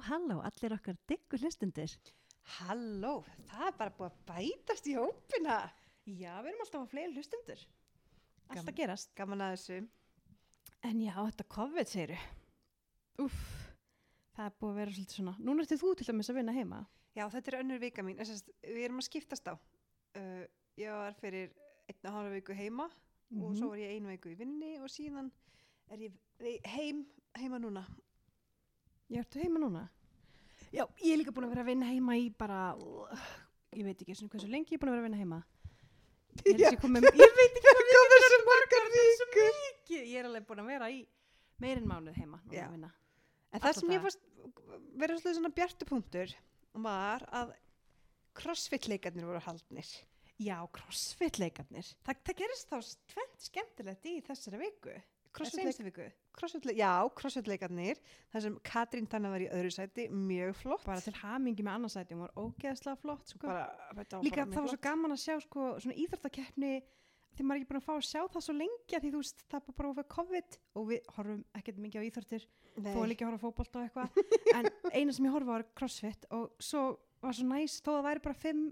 halló, allir okkar diggu hlustundir. Halló, það er bara búið að bætast í hópina. Já, við erum alltaf á fleiri hlustundur. Alltaf Gaman. gerast. Gaman að þessu. En já, þetta COVID segiru. Úff, það er búið að vera svolítið svona. Núna ertu þú til dæmis að vinna heima. Já, þetta er önnur vika mín. Þess, við erum að skiptast á. Uh, ég var fyrir einn og hálfa viku heima og Mhm. svo var ég einu viku í vinni og síðan er ég heim, heima núna. Já, ertu heima núna? Já, ég er líka búin að vera að vinna heima í bara, ég veit ekki hversu lengi ég er búin að vera að vinna heima. Ég, Já. ég, komið, ég veit ekki hvað Það er svo margar vikur. mikið. Ég er alveg búin að vera í meirinn mánuð heima. En Alla það sem ég fannst verið svona bjartupunktur var að crossfit-leikarnir voru haldnir. Já, crossfit-leikarnir. Þa, það gerist þá tvent skemmtilegt í þessari viku. Crossfit Crossfit viku. Crossfit, já, crossfit-leikarnir. Það sem Katrín Tanna var í öðru sæti, mjög flott. Bara til hamingi með annarsæti, hún var ógeðslega flott, sko. bara, var Líka það var svo flott. gaman að sjá, sko, svona íþróttakeppni, því maður er ekki búin að fá að sjá það svo lengi að því þú veist, það bara fyrir COVID og við horfum ekkert mikið á íþróttir, Nei. þó líka horfa á fótbolta og eitthvað, en eina sem ég horfa var crossfit og svo var svo næs, þó að það væri bara fimm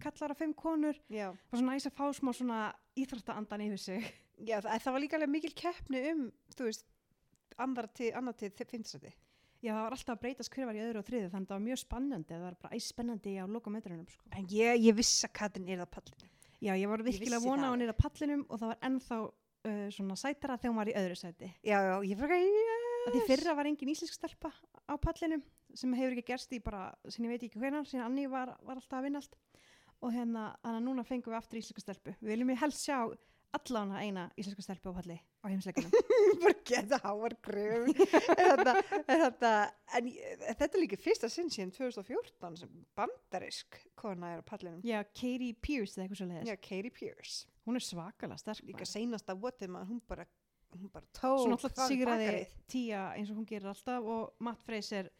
kallar og fimm konur, Já, var svo næs að fá smá svona íþróttaandan yfir sig. Já það, var líka alveg mikil keppni um, þú veist, andra til, annar til fimmstæti. Já, það var alltaf að breytast hver var í öðru og þriðu, þannig að það var mjög spannandi, það var bara æspennandi á lokametrunum, sko. En ég, ég vissi að Katrín er það pallinu. Já, ég var virkilega að vona á henni að pallinum og það var ennþá uh, svona sætara þegar hún var í öðru sæti. Já, já, ég fyrir Að því fyrra var engin íslensk stelpa á pallinum sem hefur ekki gerst í bara, sem ég veit ekki hvenar, síðan Anni var, var alltaf að vinna allt. Og hérna, þannig að núna fengum við aftur íslenska stelpu. Við viljum ég helst sjá allan eina íslenska stelpu á palli á heimsleikunum. bara geta háar þetta, en ég- þetta er líka fyrsta sinn síðan 2014 sem bandarisk kona er á pallinum. Já, Katie Pierce eða eitthvað svo leiðis. Já, Katie Pierce. Hún er svakalega sterk. Líka seinasta votið maður, hún bara, hún bara tók. Svo náttúrulega það sigraði. Tía eins og hún gerir alltaf og Matt Fraser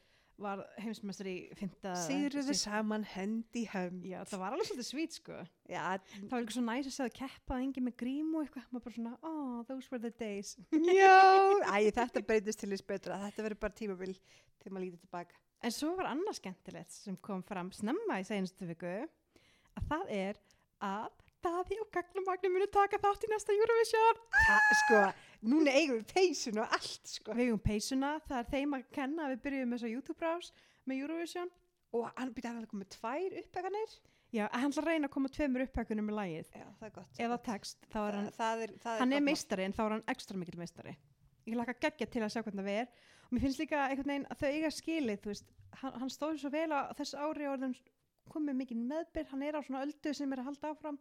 var heimsmeistari í fymta. Sigruðu saman hönd í hönd. Já, það var alveg svolítið svít sko. Já, Það var líka svo næs að segja að keppa engin með grím og eitthvað. Maður bara svona, oh, those were the days. já. Æ, þetta breytist til þess betra. Þetta verður bara tímabil til maður lítið tilbaka. En svo var annað skemmtilegt sem kom fram snemma í seinustu viku að það er að Daði og Gagnamagnum munu taka þátt í næsta Eurovision. Sko, núna eigum við peysun og allt, sko. Við eigum peysuna, það er þeim að kenna að við byrjum með svo YouTube-brás með Eurovision. Og hann byrjaði að koma með tvær uppeganir. Já, hann ætla að reyna að koma tveimur upphækunum með lagið. Já, það er gott. Eða text, þá er hann, það er, það hann er meistari en þá er hann ekstra mikil meistari. Ég laka geggja til að sjá hvernig það er. Og mér finnst líka einhvern veginn að þau eiga skilið, veist, hann, hann stóð svo vel á þessu ári og komið mikið meðbyr, hann er á svona öldu sem er að halda áfram.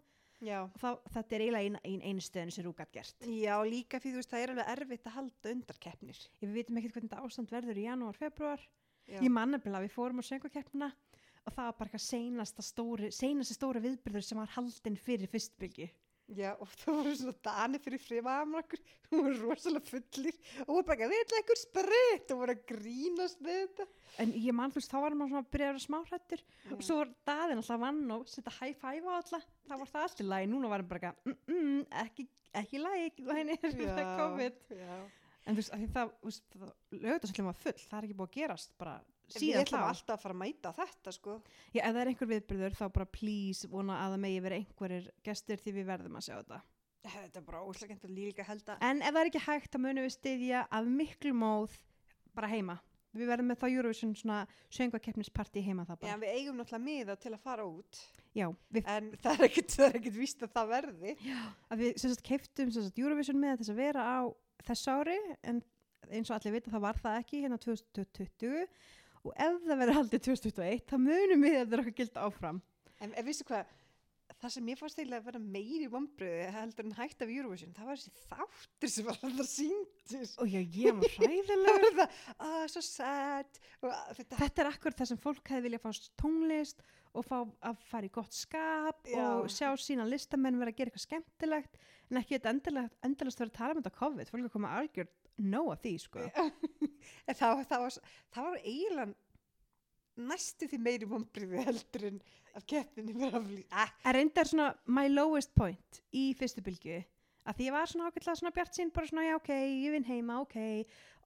Þá, þetta er eiginlega ein, ein, einu stöðin sem Rúgat gert. Já, líka fyrir þú veist, það er alveg erfitt að halda undarkeppnir. Ég við vitum ekkert hvernig þetta ástand verður í janúar, februar. Ég manna bila, við fórum á söngukeppnina og það var bara eitthvað seinasta stóri, seinasta stóri viðbyrður sem var haldinn fyrir fyrstbylgi. Já, og það voru svona dani fyrir frimaðum okkur, hún voru rosalega fullir og voru bara, við ætla ekkur spritt og voru að grínast með þetta. En ég man, þú veist, þá var maður svona að byrja að vera smáhrættur og svo var daðin alltaf vann og setja high five á alla, þá var það allt í lagi, núna var hann bara eitthvað, mm, mm, ekki, ekki lagi, hænir, það er COVID. Já. En þú veist, það, það lögutarsallum var full, það er ekki búið að gerast bara Við ætlum alltaf að fara að mæta þetta, sko. Já, ef það er einhver viðbyrður, þá bara please vona að það megi vera einhverjir gestir því við verðum að sjá þetta. Þetta er bara óslægent að líka held að. En ef það er ekki hægt, þá munum við styðja af miklu móð bara heima. Við verðum með þá Eurovision svona söngakeppnisparti heima það Já, bara. við eigum náttúrulega miða til að fara út, Já, við, en það er ekkert, er víst að það verði. að við sagt keiftum sem sagt Eurovision með þess að vera á þess ári, en eins og allir vita það var það ekki hérna 2020 og ef það verður haldið 2021 þá munum við að það er okkur gild áfram. En, en vissu hvað, það sem ég fannst eiginlega að vera meiri vombriði heldur en hægt af Eurovision, það var þessi þáttur sem var alltaf síndur. Og já, ég var var það, ah, svo sad. Og ah, þetta, Þetta er akkur það sem fólk hefði vilja fá tónlist og fá að fara í gott skap Já. og sjá sína listamenn vera að gera eitthvað skemmtilegt en ekki þetta endilegt vera að tala um þetta COVID, fólk er að koma algjör nóg af því sko. en það, það, var, það var eiginlega næstu því meiri vombriði heldur en að keppninni vera að flý. Ah, En reynda er svona my lowest point í fyrstu bylgu að því ég var svona ágætlega svona bjart sín bara svona já ok, ég vinn heima, ok.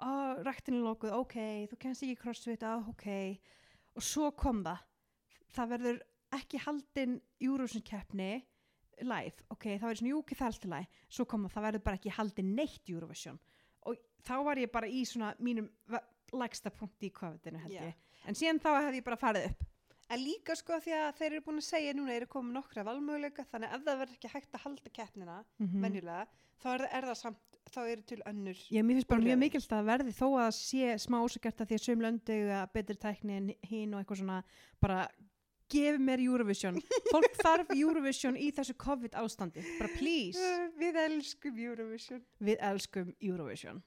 Ó, ræktinu lokuð, ok. Þú kennst ekki crossfit, á, ok. Og svo kom það. Það verður ekki haldin Eurovision keppni live, ok, það verður svona júki það allt í lagi, svo kom það, það verður bara ekki haldin neitt Eurovision. og þá var ég bara í svona mínum lægsta punkti í COVID-inu held Já. ég. En síðan þá hefði ég bara farið upp. En líka sko því að þeir eru búin að segja núna eru komið nokkra valmöguleika þannig að það verður ekki hægt að halda keppnina mm venjulega, þá er, er það samt þá eru til önnur Ég, mér finnst bara mjög mikilvægt að verði þó að sé smá ósakert að því að söm löndu að betri tækni en hinn og eitthvað svona bara gefi mér Eurovision. Fólk þarf Eurovision í þessu COVID ástandi bara please, Við elskum Eurovision. Við elskum Eurovision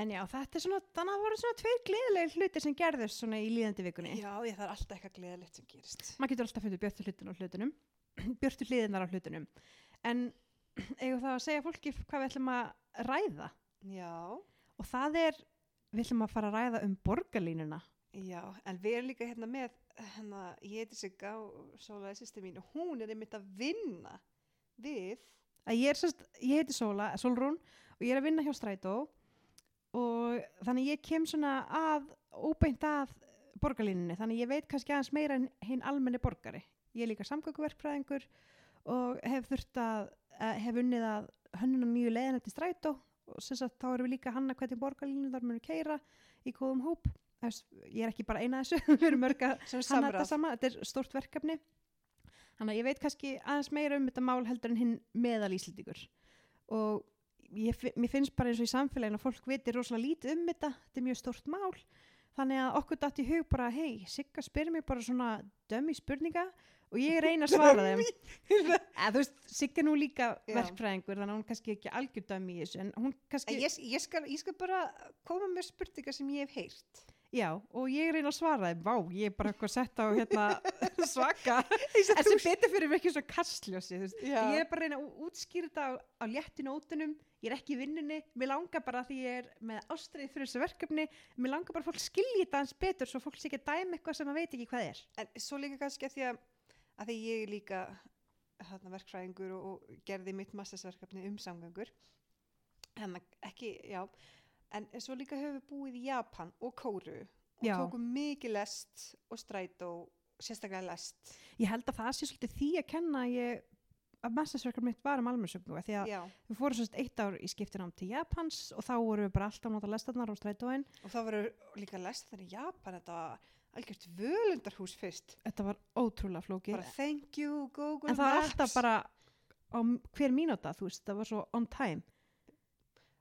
en já, þetta er svona þannig að það voru svona tveir gleðilegir hlutir sem gerðust svona í líðandi vikunni. Já, ég er alltaf eitthvað gleðilegt sem gerist. Maður getur alltaf fundið björtu hlutin á hlutunum björtu hliðinar á hlutunum. En eigum það að segja fólki hvað við ætlum að ræða? Já, og það er, við ætlum að fara að ræða um borgarlínuna. Já, en við erum líka hérna með hérna, ég heiti Sigga og Sólaði sýsti mín og hún er einmitt að vinna við að ég er sérst, ég heiti Sóla, Sólrún og ég er að vinna hjá Strætó og þannig ég kem svona að óbeint að borgarlínunni. Þannig ég veit kannski aðeins meira en hinn almenni borgari. Ég er líka samgökuverkfræðingur og hef þurft að, að hef unnið að hönnuna nýju leiðin eftir Strætó. Og sem sagt þá erum við líka hanna hvernig borgarlínu þar munum keira í góðum hóp. Ég er ekki bara eina þessu við erum mörg að hanna þetta sama, þetta er stórt verkefni. Þannig að ég veit kannski aðeins meira um þetta mál heldur en hinn meðal Íslendingur. Og ég, mér finnst bara eins og í samfélaginu að fólk veitir rosalega lítið um þetta. Þetta er mjög stórt mál. Þannig að okkur datt í hug bara hei, Sigga spyr mér bara svona dömi spurninga og ég reyna að svara þeim. Eða þú veist, Sigga nú líka verkfræðingur þannig að hún kannski ekki algjör dömi í þessu en hún kannski, ég, ég, skal, ég skal bara koma með spurningar sem ég hef heyrt já, og ég reyna að svara þeim vá, ég er bara eitthvað sett á hérna svaka En sem betur fyrir mig ekki svo kastljósi þú veist. Já. ég er bara reyna að útskýra þetta á, á léttu nótunum, ég er ekki í vinnunni mér langar bara því ég er með ástrið fyrir þessu verkefni, mér langar bara fólk skilji þetta hans betur svo fólk sé ekki að dæma eitthvað sem maður veit ekki hvað er En svo líka kannski að því að, að því ég er líka hérna, verkfræðingur og, og gerði mitt mastersverkefni um samgöngur. En ekki, já. En svo líka höfum við búið í Japan og Kóru og Já. tókum mikið lest og strætó, sérstaklega lest. ég held að það sé svolítið því að kenna ég að mastersverkefni mitt var um almennsögngu því að Já. við fórum svolítið eitt ár í skiptinám til Japans og þá vorum við bara alltaf nota lestarnar og strætóin Og þá voru líka lest þannig í Japan, þetta var algjört völundarhús fyrst. þetta var ótrúlega flókið Bara thank you, Google en það var Maps. alltaf bara á hver mínúta, þú veist, það var svo on time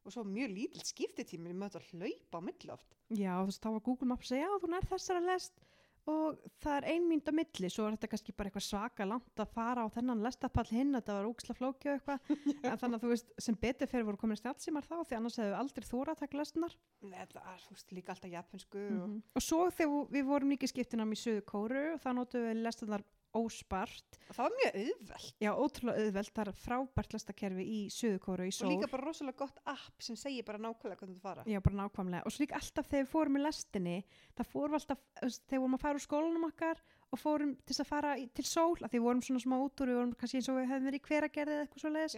Og svo mjög lítill skiptitími, ég möttu að hlaupa á milli oft. Já, þú veist, þá var Google Maps að segja, já, þú nær þessara lest og það er ein mínúta milli, svo er þetta kannski bara eitthvað svaka langt að fara á þennan lestapall hinn, þetta var úksla flóki og eitthvað, en þannig að þú veist, sem betur fyrir voru komin stjálfsímar þá, því annars hefðu aldrei þóra að taka lesnar. Nei, þetta var, þú veist, líka alltaf japansku Mm og, Og svo þegar við vorum líka skiptinam í Suðu Kóru, þá notum við lestarnar óspart, og það var mjög auðvelt. já, ótrúlega auðvelt, það er frábært lestakerfi í Suðu Kóru í Og Sól. líka bara rosalega gott app sem segir bara nákvæmlega hvernig þú fara. Já, bara nákvæmlega. Og svo líka alltaf þegar við fórum í lestinni, það fórum alltaf, þegar vorum að fara úr skólanum okkar og fórum til að fara í, til sól, að því við vorum svona smá út úr, við vorum kannski eins og við hefðum verið í hveragerði eða eitthvað svo leiðis,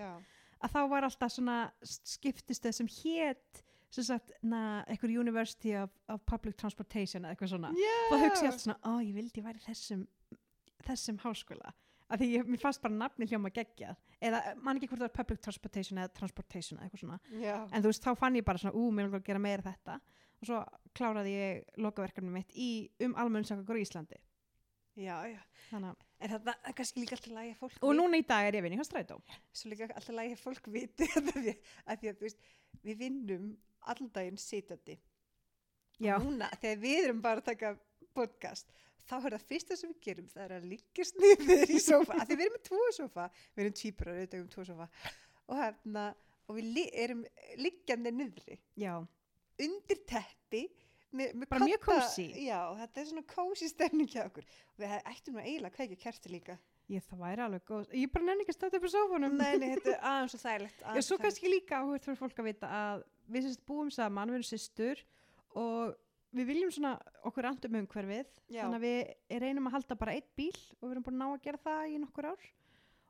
að þá var alltaf svona skiptistöð sem hét, sem sagt, na, eitthvað University of, of Public Transportation eða eitthvað svona. Yeah. Og hugsi ég alltaf svona, ó, ég vildi væri þessum, þessum háskóla. Að því ég, mér fannst bara nafni hljóma geggjað. Eða, man ekki hvort það var Public Transportation eða Transportation eða eitthvað svona Já. en þú veist, þá fann ég bara svona, ú, mér að gera meira þetta og svo kláraði ég lokaverkefni mitt í um almennsakakur í Íslandi Já, já. Þannig, að- það er kannski líka alltaf lægi að fólk og núna í dag er ég vinni hjá Strætó svo líka alltaf lægi að fólk viti að því að, þú veist, við vinnum allan daginn sitjandi. já, Og Núna, þegar við erum bara að taka podcast, þá er það fyrsta sem við gerum, það er að liggjast niður í sofa, því við erum með tvo sofa, við erum tvíburar, við erum tvo sofa, og hérna, og við li erum liggjandi niðri, já, undir teppi, með, með Bara mjög kodda- kósí. Já, þetta er svona kósi stemning hjá okkur. Við ættum nú eiginlega að kveikja kerti líka. ég það væri alveg góð ég bara nenni ekki að státa upp á sófunum Nei, nei, þetta er aðeins og þægilegt. já, svo kannski líka áhugð fyrir fólk að vita að við sérst búum saman, við erum systur og við viljum svona okkur andum umhverfið Já. þannig að við reynum að halda bara eitt bíl og við erum búin að ná að gera það í nokkur ár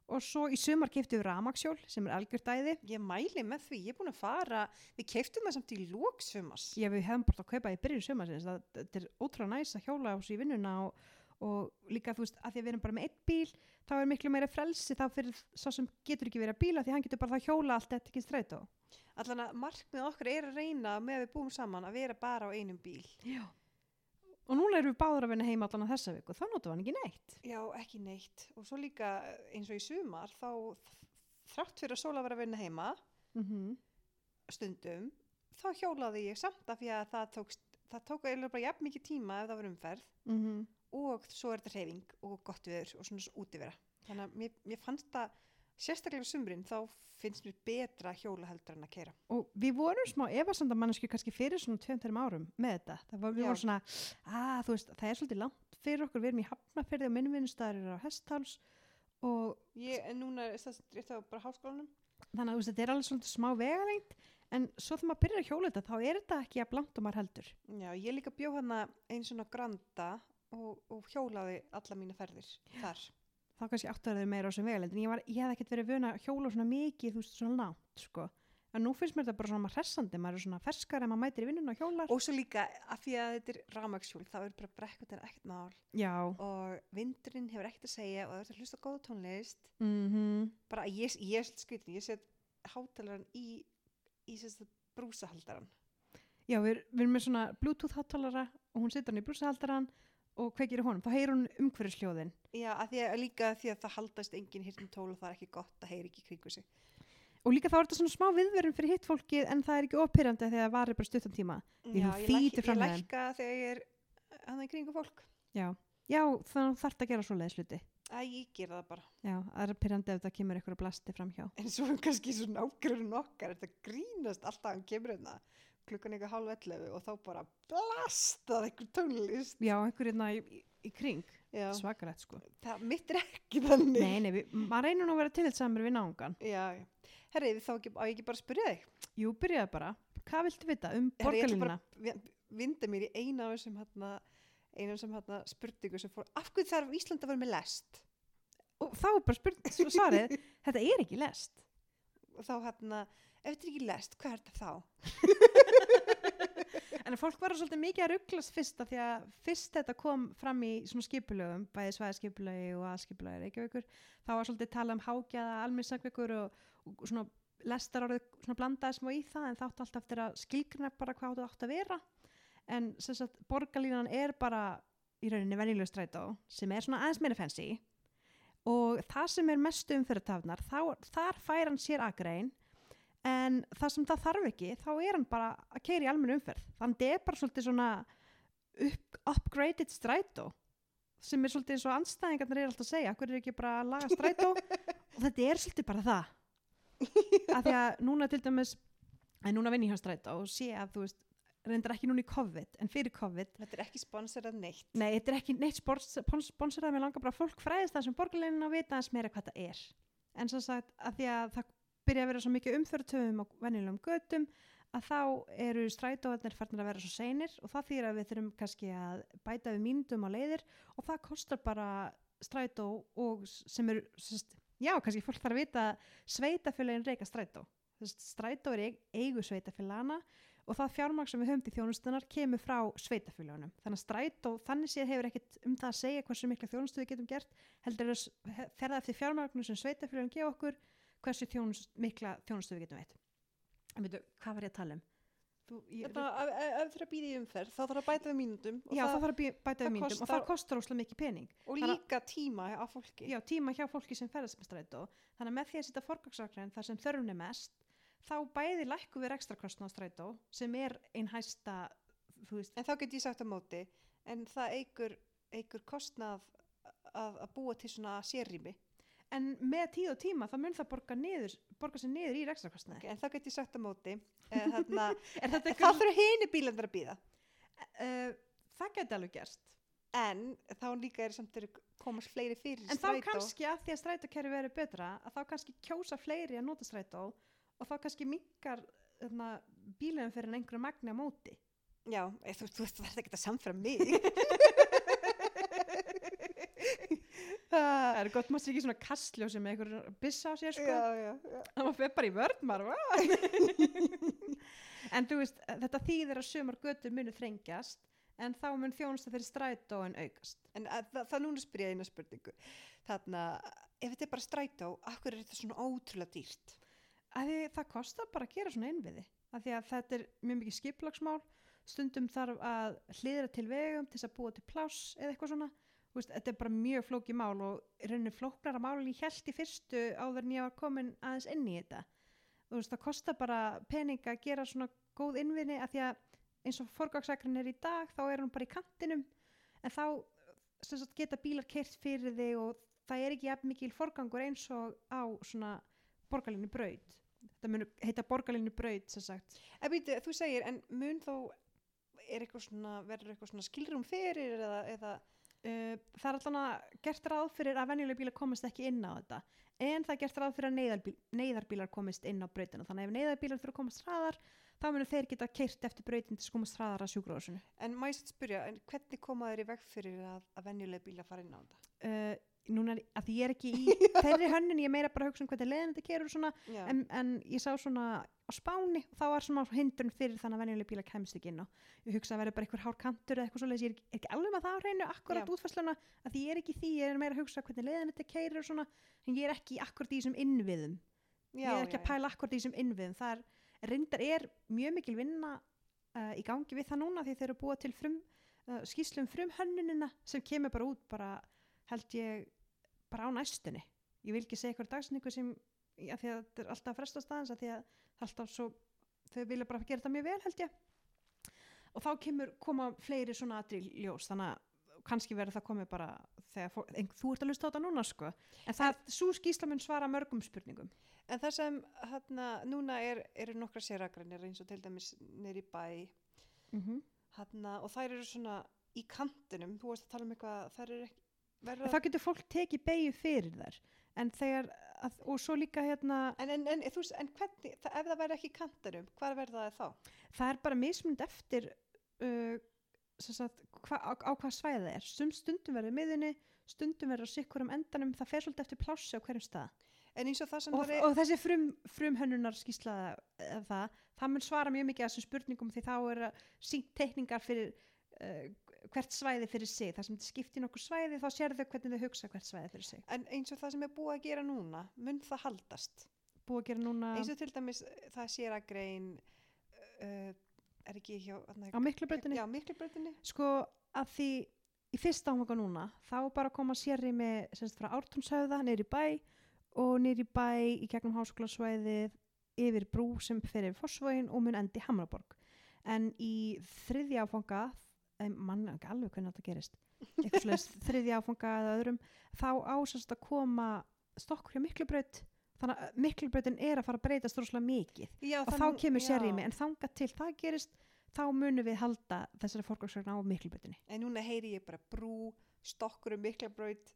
og svo í sumar keftum við ramaksjól sem er algjört æði Ég mæli með því, ég er búin að fara, við keiftum það samt í lóksumars. Já, við hefum bara að kaupa í byrjun sumarsins það, þetta er ótrúlega næs að hjóla á sig í vinnuna og, og líka þú veist að því að við erum bara með einn bíl þá er miklu meira frelsi þá fyrir svo sem getur ekki verið að bíla því hann getur bara þá hjóla allt þetta ekki strætó Allan að markmið okkar er að reyna með að við búum saman að vera bara á einum bíl. Já Og núna erum við báður að vinna heima allan að þessa viku þá notum við hann ekki neitt Já, ekki neitt. Og svo líka eins og í sumar, þá þrátt fyrir að sóla vera að vinna heima mm -hmm. stundum, þá hjólaði ég samt af því að það tókst, það tók og svo er þetta hreyfing og gott viður og svona útivera. Þannig að mér, mér fannst það sérstaklega á sumrin þá finnst mér betra hjóla heldur en að keira. Og við vorum smá efasandamannsku kannski fyrir svona 2-3 árum með þetta. Það var, við vorum svona, að þú veist, það er svolítið langt fyrir okkur, við erum í hafnafyrði og minnvinnustæður eru á hestháls og Ég, en núna er á bara háskólanum. þannig að veist, þetta er alveg svolítið smá vegalengt en svo þegar maður byrjar að hjóla þetta þá er þetta ekki að blankt og maður heldur. Já, ég líka bjó hana einn svona granda og, og hjólaði alla mína ferðir þar. Þá kannski áttur þeir meira á þessum vegalengd en ég, var, ég hef ekkert verið vöna að hjóla svona mikið, þú veist, svona langt, sko. En nú finnst mér þetta bara svona hressandi, maður er svona ferskar en maður mætir í vinnuna og hjólar. Og svo líka að því að þetta er ramagshjól, þá er bara brekkutin ekkert mál Já. og vindurinn hefur ekkert að segja og það er að hlusta góða tónlist. Mm Bara að ég, ég er svolítið skritin, ég set hátalaran í, í sérst brúsahaldaran. Já, við, við erum með svona bluetooth hátalara og hún setur hann í brúsahaldaran og kveikir í honum, þá heyrir hún umhverfisljóðin. Já, að því að líka því að það haldast engin hirtum tól og það er ekki gott að heyra ekki kringu sig. Og líka þá er þetta svona smá viðverun fyrir hitt fólkið en það er ekki opyrrandi þegar það varir bara stuttan tíma. Því Já, ég, þýtur læk, fram ég með þeim. lækka þegar ég er hann í kringu fólk. Já, Já þannig þarf að gera svoleiðis hluti. Æ, ég gera það bara. Já, það er pyrrandi ef það kemur eitthvað blasti fram hjá. En svo er kannski svo nágrunum okkar, þetta grínast alltaf hann kemur hérna klukkan eitthvað hálf 11 og þá bara blastað eitthvað tónlist. Já, einhver hérna í, í, í kring, svakarætt sko. það mitt er ekki þannig. Nei, nei, við, maður reynir nú að vera tillitsamur við náungan. Já, já. Herri, þá ekki, á ég ekki bara að spyrja þig. Jú, byrjaði bara. Hvað viltu vita um vi- vinda mér í eina af þessum hérna, eina af þessum hérna spurningu sem fór, af hverju þarf Ísland að vera með lest? Og þá bara spurt, svo svarið, þetta er ekki lest. Og þá hérna, ef þetta er ekki lest, hvað er þetta þá? En fólk var svolítið mikið að rugglast fyrst af því að fyrst þetta kom fram í svona skipulögum, bæði svæðaskipulögi og aðskipulögi reykjavíkur, þá var svolítið talað um hágjaða, alminnsankveikur og, og svona lestar orðið svona blandaði smá í það en þáttu alltaf eftir að skilgrina bara hvað þetta átt að vera. En sem sagt, borgarlínan er bara í rauninni venjuleg strætó sem er svona aðeins meira fancy og það sem er mestu umfyrirtafnar, þar fær hann sér akrein en það sem það þarf ekki þá er hann bara að keira í almennu umferð. Þannig er bara svolítið svona up, upgraded strætó sem er svolítið eins og anstæðingarnir er alltaf að segja. Hverju er ekki bara að laga strætó? Og þetta er svolítið bara það. Af því að núna til dæmis en núna vinn ég hjá strætó og sé að þú veist reyndar ekki núna í COVID en fyrir COVID Þetta er ekki sponsorað neitt. Nei, þetta er ekki neitt spons- spons- sponsorað, mér langar bara að fólk fræðist það sem borgarleginn að vita aðeins meira hvað það er. En svo sagt að því að það byrja að vera svo mikið umfyrirtöfum á venjulegum götum að þá eru strætóðarnir farnir að vera svo seinir og það þýr að við þurfum kannski að bæta við mínútum á leiðir og það kostar bara strætó og sem eru, já, kannski fólk þarf að vita sveitafélagin reyka strætó. Strætó er eig- eigu sveitafélagana og það fjármagn sem við höfum til þjónustunar kemur frá sveitafélagunum. Þannig að strætó þannig séð hefur ekkit um það að segja hversu mikla þjónustu við getum gert, heldur að fer það eftir fjármagnu sem sveitafélagun gefa okkur hversu þjónust, mikla þjónustu við getum veit. En veitu, hvað var ég að tala um? Þú, ég, Þetta, ef, ef ef það er að býða í umferð, þá þarf að bæta við mínútum og, já, það, það, þarf að bæta við og kostar- það kostar óslega mikið pening. og þannig að- líka tíma á fólki. Já, tíma hjá fólki sem ferðast með strætó. Þannig að með því að setja forgangsakræn þar sem þörfun er mest, þá bæði lækku við ekstra kostnað strætó sem er einn hæsta, þú veist, En þá get ég sagt á móti, en það eigur, eigur kostnað að, að búa til svona sérrými. En með tíð og tíma þá mun það borga, niður, borga sér niður í ekstra kostnaði. Okay, en þá get ég sagt á móti, eh, þarna, þetta þá þurfa hini bílandar að býða. Uh, það geti alveg gerst. En þá líka er samt komast fleiri fyrir En þá strætó. kannski að því að strætókerfi verður betra, að þá kannski kjósa fleiri að nota strætó og þá kannski minkar bílum fyrir en einhverju magni á móti. Já, eh, þú, veist, það er ekki að samfæra mig. það er gott maður sé ekki svona kastljósi með einhver byssa á sér sko? Það maður fyrir bara í vörn maður en þú veist þetta þýðir að sumar götur munu þrengjast en þá mun þjónusta fyrir strætóin aukast. En að, það, það núna spyr ég eina spurningu. Þarna, ef þetta er bara strætó, akkur er þetta svona ótrúlega dýrt? að því það kostar bara að gera svona innviði. Að því að þetta er mjög mikið skiplagsmál stundum þarf að hlýðra til vegum til þess að búa til pláss eða eitthvað svona veist, þetta er bara mjög flókið mál og í rauninni flóknara mál ég held í fyrstu áður en ég var komin aðeins inn í þetta. Þú veist, það kostar bara pening að gera svona góð innvinni að því að eins og forgangsakrin er í dag þá er hún bara í kantinum. En þá sagt, geta bílar kert fyrir þig og það er ekki jafn mikil forgangur eins og á svona borgarlinni braut. Þetta mun heita borgarlinni braut sem sagt. En býtu, þú segir, en mun þó, er eitthvað svona, verður svona skilrum fyrir eða, eða Uh, það er alltaf gert ráð fyrir að venjuleg bílar komast ekki inn á þetta en það er gert ráð fyrir að neyðarbíl, neyðarbílar komist inn á brautinu þannig að ef neyðarbílar þurfa að komast hraðar þá munum þeir geta keirt eftir brautin til að komast hraðar að sjúkrósinu En má ég satt spyrja, hvernig koma þeir í veg fyrir að, að venjuleg bíla fara inn á þetta? uh, núna að ég er ekki í þeirri hönnun, ég er meira bara að hugsa um hvernig leiðin þetta kerur svona, en, en ég sá svona á spáni og þá var svona hindrun fyrir þannig að venjuleg bílar kemst ekki inn á ég hugsa að vera bara einhver hár kantur eða eitthvað svoleiðis. Ég er, ekki- er ekki alveg með það á hreinu akkurat útfæsluna að því ég er ekki því, ég er meira að hugsa hvernig leiðin þetta kerur og svona, en ég er ekki akkurat í þessum innviðum. Já, ég er ekki já, að pæla akkurat í þessum innviðum. Það er, reyndar er mjög mikil vinna uh, í gangi við það núna því þeir eru búa til frum, uh, skýslum frum hönnunina sem kemur bara út bara held ég bara á næstunni. Ég vil ekki segja eitthvað dagsningu sem að því að þetta er alltaf að fresta staðans að því að það er alltaf svo þau vilja bara gera þetta mjög vel held ég. Og þá kemur koma fleiri svona atril ljós þannig að kannski verður það komið bara þegar fólk, en, þú ert að lusta á þetta núna sko. En það, svo skýsla mun svara mörgum spurningum. En það sem, hérna, núna er, eru nokkra séragrænir eins og til dæmis neyri bæ, mm -hmm. hérna, og þær eru svona í kantinum, þú varst að tala um eitthvað, þær eru ekki, verður þá getur fólk tekið beigju fyrir þær. En þegar, að, og svo líka hérna, En, en, en, þú en hvernig, það, ef það verður ekki í kantinum, hvað verður það þá? það er bara mismund eftir uh, sagt, hva, á, á hvað svæðið er. Stum, stundum verður miðunni, stundum verður á sikkurum endanum, það fer svolítið eftir plássi á hverjum stað. Og og, og þessi frum, frumhönnunar skýsla það, það mun svara mjög mikið að þessum spurningum því þá er sínt teikningar fyrir uh, hvert svæði fyrir sig, það sem þetta skiptir nokkur svæði þá sérðu hvernig þau hugsa hvert svæði fyrir sig en eins og það sem er búið að gera núna, mun það haldast? búið að gera núna Eins og til dæmis, eh, það sér að grein, uh, er ekki hjá, á miklubrautinni. sko að því í fyrsta áfanga núna þá bara koma sérri með semst frá Ártúnshöfða neyri bæ og neyri bæ í gegnum háskólasvæðið yfir brú sem fer yfir Fossvogin og mun endi Hamraborg en í þriðja áfanga mann ekki alveg hvernig þetta gerist. Eitthvað slags þriðja áfanga eða öðrum. Þá ásast að koma stokkur hjá miklubraut þannig að miklubrautin er að fara að breytast rosalega mikið. Já, og þá kemur sérrými en þanga til það gerist þá munum við halda þessari fórgangsvegna á miklubrautinni. En núna heyri ég bara brú, stokkur um miklabraut,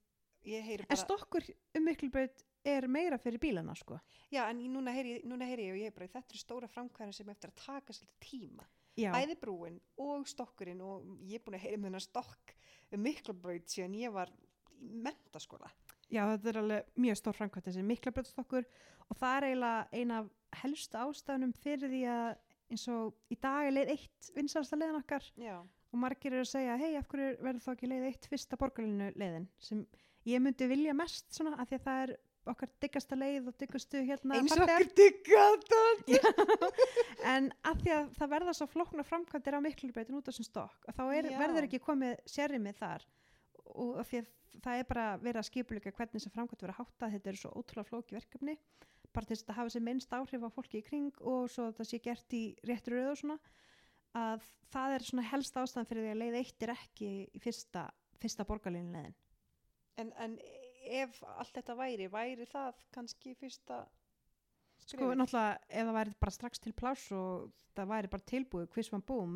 ég heyri en bara, stokkur um miklubraut er meira fyrir bílana sko. Já, en núna heyri, núna heyri ég og ég bara, þetta eru stóra framkvæðan sem eftir að taka svolítið tíma. Já, Bæði brúin og stokkurinn og ég er búin að heyri með hennar stokk um miklabraut síðan ég var í mentaskóla. já þetta er alveg mjög stór framkvæmt þessi miklubrautstokkur og það er eiginlega eina af helstu ástæðunum fyrir því að eins og í dag er leið eitt vinsalasta leiðin okkar Já. og margir eru að segja hei af hverju verður þá ekki leið eitt fyrsta borgarlinu leiðin sem ég myndi vilja mest svona af því að það er okkar diggasta leið og diggastu hérna Eins og farþegar. okkur digga en að því að það verða svo flóknar framkvæmdir á miklubreytin út af þessum stokk og þá er, verður ekki komið sérrið þar. Og því að það er bara verið að skipuleika hvernig þessar framkvæmdir verða háttað þetta er svo ótrúlega flóki verkefni bara til þess að hafa sér minnst áhrif á fólki í kring og svo það sé gert í réttur rauð og svona að það er svona helst ástæðan fyrir því að leið eitt er ekki í fyrsta, fyrsta borgarlínu leiðin En, en ef allt þetta væri, væri það kannski fyrsta sko skrefið? náttúrulega ef það væri bara strax til pláss og það væri bara tilbúið hvers mann búum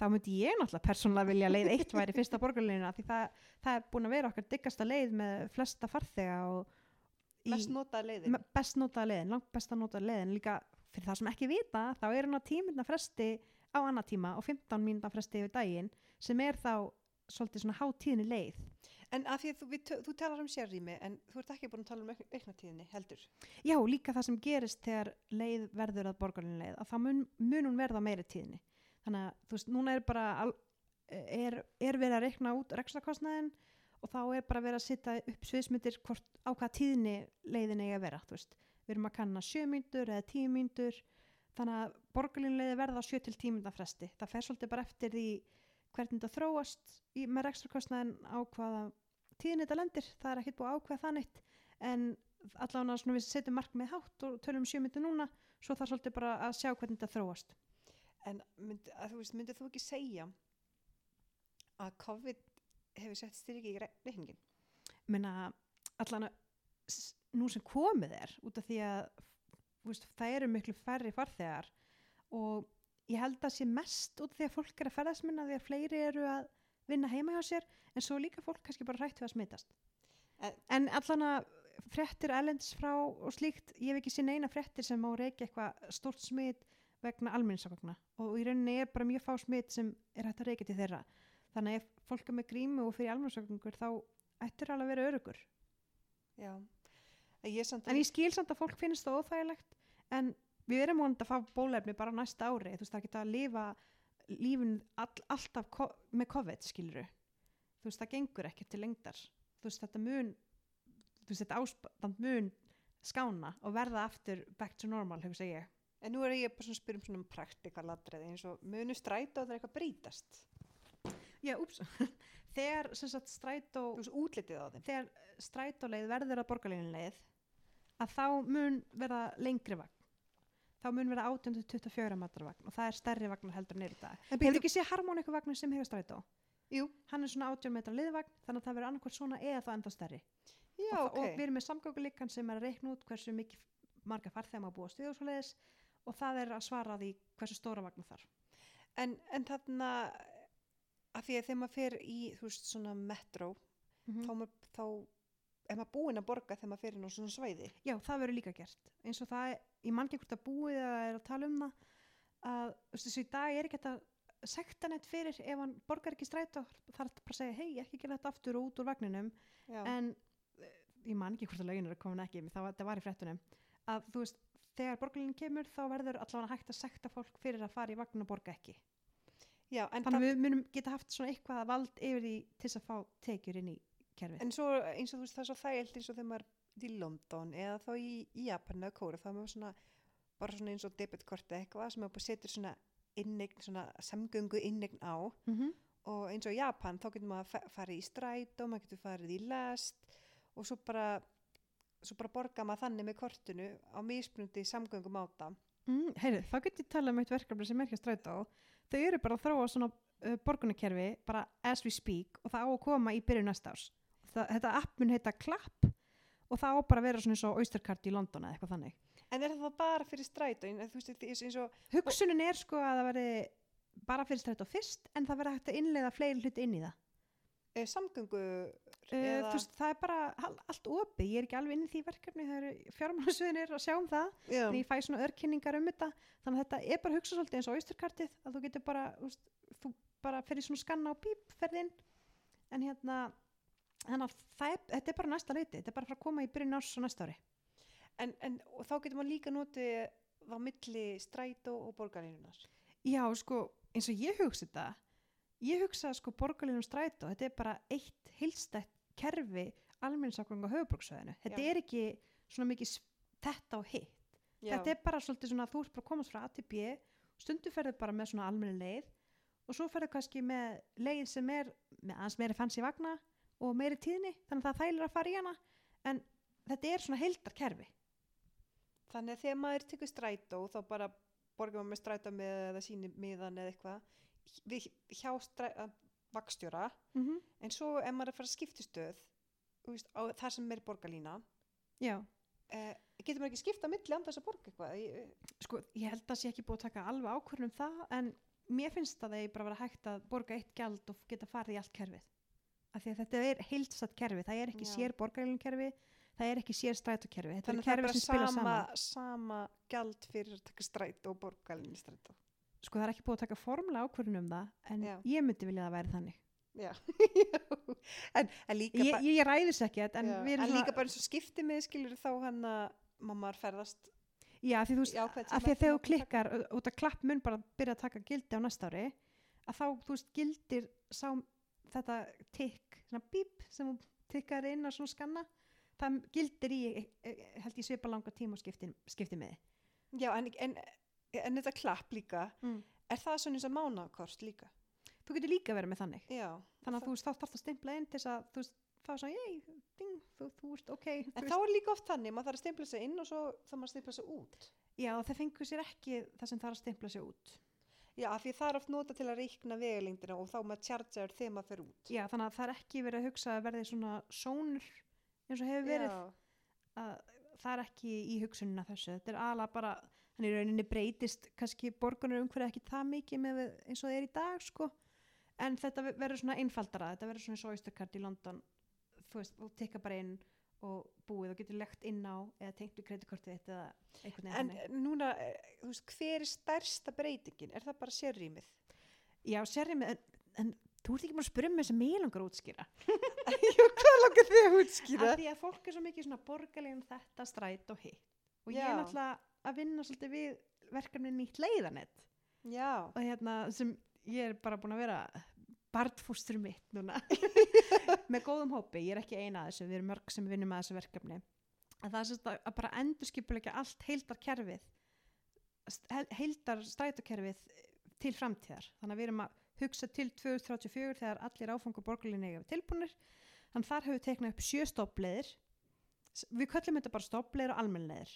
þá myndi ég náttúrulega persónulega vilja leið eitt væri fyrsta borgarlínuna því það, það er búin að vera okkar diggasta leið með flesta farþega og í, Mest notað leiðin. best notaða leiðin, langt best að notaða leiðin líka fyrir það sem ekki vita þá er hann að tíminna fresti á annar tíma og 15 mínúna fresti yfir daginn sem er þá svolítið svona hátíðni leið En að því að þú, við, þú talar um sérrými en þú ert ekki búin að tala um auk- auknatíðinni heldur. Já, líka það sem gerist þegar leið verður að borgarlínu leið, að þá mun, mun hún verða meiri tíðinni. Þannig að, þú veist, núna er bara, er, er verið að reikna út rekstakostnaðin og þá er bara verið að setja upp sviðsmyndir á hvað tíðinni leiðin eigi að vera. Við erum að kanna sjö myndur eða tíu myndur, þannig að borgarlínu leiði verða sjö til tíu mynda fresti. Það fer svolítið bara eftir því hvernig þetta þróast í, með rekstakostnaðin á hvaða tíðinni þetta lendir. Það er ekkert búið það neitt, en allavega svona við setjum markmið hátt og tölum um sjö myndir núna, svo er svolítið bara að sjá hvernig þetta þróast. En mynd, þú veist, myndið þú ekki segja að COVID hefur sett styrki í re- reikningin? Menna allan að s- nú sem komið er út af því að veist, það eru miklu færri farþegar og ég held að sé mest út því að fólk er að ferðast minna því að fleiri eru að vinna heima hjá sér en svo líka fólk kannski bara hrætt við að smitast. En- En allan að fréttir ellends frá og slíkt, ég hef ekki séð neina fréttir sem má reykja eitthvað stórt smit vegna almenningssakvagna og í rauninni er bara mjög fá smit sem er hægt að reykja til þeirra. Þannig ef fólk er með grímu og fyrir almenningssakvangur þá ættur alveg að vera örugur. Já. En ég skil samt að fólk finnst það óþægilegt en við erum vonandi að fá bólefni bara næsta ári. Þú veist, það geta að lifa lífin all, alltaf ko með COVID, skiluru. Þú veist, það gengur ekki til lengdar. Þú veist, þetta mun, þú veist, þetta ástand mun skána og verða aftur back to normal, hugsa ég. En nú er ég bara svona að spyrja um svona praktikal atriði eins og munu stræta og það er eitthvað brítast. Já, úps. þegar, sem sagt, strætó, veist, útlitið á þeim. þegar strætóleið verður að borgarlínuleið, að þá mun verða lengri vagn. Þá mun verða 18-24 metrar vagn og það er stærri vagnar heldur í dag. Hefur býtu- ekki séð harmoníku vagnin sem hefur strætó? Jú. Hann er svona 18 metra liðvagn, þannig að það verður annarkvært svona eða þá enda stærri. Já, og, ok. og við erum með samgönguleikan sem er að reikna út hversu mikið marga farþegum að búa stuð og svoleiðis og það er að svara því hversu stóra vagnar þar. En, en þarna, að því að þegar maður fer í, þú veist, svona metró, Mm þá, maður, þá er maður búinn að borga þegar maður fer inn á svona svæði. Já, það verður líka gert. Eins og það, ég man ekki hvort að búið eða er að tala um það, að þessu í dag er ekki þetta sekta neitt fyrir ef hann borgar ekki strætó, það er bara að segja, hei, ekki gera þetta aftur og út úr vagninum, Já. en ég man ekki hvort að lögin er að koma ekki, það var, það var í fréttunum, að þú veist, þegar borgarlínin kemur þá verður allavega hægt að sekta fólk fyrir að fara í vagnin og borga ekki. Já, Þannig það, að við munum geta haft svona eitthvað vald yfir því til að fá tekjur inn í kerfið. en svo eins og þú veist, það er svo þægilt eins og þegar maður er í London eða þá í, í Japan eða Kóra, þá er maður svona, bara svona eins og debitkorti eitthvað sem maður bara setur svona innegn, svona samgöngu innegn á Mm -hmm. og eins og í Japan þá getur maður fa- farið í strætó, maður getur farið í lest og svo bara svo bara borga maður þannig með kortinu á mismunandi samgöngum áta Mm, Heyrðu, þá get ég tala um eitt verkefni sem er ekki að stræta á. Þau eru bara að þróa svona uh, borgunarkerfi bara as we speak og það á að koma í byrju næsta árs. Það, þetta app mun heita Klapp og það á bara að vera svona eins og Oystercard í London eða eitthvað þannig. en er það bara fyrir strætó og Hugsunin er sko að það veri bara fyrir stræta fyrst en það verði hægt að innleiða fleiri hluti inn í það. e, samgöngu Uh, þú veist, það er bara al- allt opið, ég er ekki alveg inn í því verkefni, það eru fjármálasviðinir að sjá um það. en ég fæ svona örkynningar um þetta þannig að þetta er bara hugsa svolítið eins og austurkartið að þú getur bara þú, veist, þú bara fyrir svona skanna á píp ferðinn en hérna þannig að það þetta er bara næsta leiti þetta er bara að fara að koma í byrjun árs og næsta ári. En, en og þá getur maður líka notið á milli strætó og borgarinnunar já sko eins og ég hugsa þetta ég hugsa sko borgarlinum strætó þetta er bara eitt heilstætt kerfi almenningsakvang á höfuborgsvæðinu þetta Já. er ekki svona mikið þetta og hitt. Þetta er bara svolítið svona að þú ert bara að komast frá A til B stundu ferðu bara með svona almenni leið og svo ferðu kannski með leið sem er með aðeins meiri fancy vagna og meiri tíðni þannig að það þælir að fara í hana. En þetta er svona heildarkerfi. Þannig að þegar maður tekur strætó þá bara borgar maður með strætó með eða síni miðan eða eitthvað. Við, hjá strætó vakstjóra mm -hmm. en svo ef maður er að fara að skiptistöð þú veist, á þar sem er borgarlína já, eh, getur maður ekki skipta milli án þess að borga eitthvað? Ég- sko ég held að sé ekki búið að taka alveg ákvörðun um það en mér finnst að það er bara vera hægt að borga eitt gjald og geta farið í allt kerfið af því að þetta er heilsatt kerfi það er ekki Já. sér borgarlínu kerfi það er ekki sér strætókerfi þetta þannig er það er kerfi sem bara spila sama, saman sama gjald fyrir að taka strætó og borgarlínu strætó sko það er ekki búið að taka formlega ákvörðun um það en Já. ég myndi vilja að það væri þannig Já. en, en líka ég, bara, ég ræðis ekki en, já, en líka bara eins og skipti með skilur þá hann að mamma ferðast já, því þú í ákveðin að því að þegar þú klikkar út að klapp mun bara byrja að taka gildi á næsta ári að þá, þú veist, gildir sá þetta tikk, svona bíp sem þú tikkar inn á svona skanna það gildir í, eh, eh, held ég svipa langa tíma og skipti, skipti með. Já, en, en, en þetta klapp líka mm. er það svona eins og mánakost líka þú getur líka verið með þannig Já, þannig að það- þú veist, þá þarf að stimpla inn til þess að þú veist, fá svona, ég, ding, þú, þú veist, ok En þá er líka oft þannig, maður þarf að stimpla sig inn og svo þarf maður að stimpla sig út. já, það fengur sér ekki það sem þarf að stimpla sér út Já, af því það er oft nota til að reikna vegalengdina og þá maður tjartjar þegar maður fer út. já, þannig að það er ekki verið að hugsa að verði svona sónur eins og hefur verið. Að það er ekki í hugsunina þessu. Þetta er alveg bara, hann í rauninni breytist kannski borgunar umhverju ekki það mikið með eins og það er í dag sko. En þetta ve- verður svona einfaldara þetta verður svona og Oystercard í London. Þú veist, þú tekka bara inn og búið og getur legt inn á eða tengt við kreditkortið þitt eða einhvern veginn En þannig. núna, eh, þú veist, hver er stærsta breytingin? Er það bara sérrýmið? Já, sérri með, en, en þú ert ekki bara að spyrja mig sem ég langar að útskýra Já, hvað langar þið að útskýra? af því að fólk er svo mikið svona borgarlegin þetta stræt og hitt og ég Já. er náttúrulega að vinna svolítið við verkefni nýtt leiðanett Já, og hérna sem ég er bara búin að vera barnfústur mitt núna. Með góðum hópi, ég er ekki eina að þessu við erum mörg sem vinnum að þessu verkefni. Að það er að, bara endurskipuleika allt heildar kerfið heildar strætókerfið til framtíðar, þannig að við erum að hugsa til 2034 þegar allir áfangur borgarlinni eiga við tilbúinir þannig að þar við teiknað upp sjö stoppleiðir við köllum þetta bara stoppleiðir og almennleiðir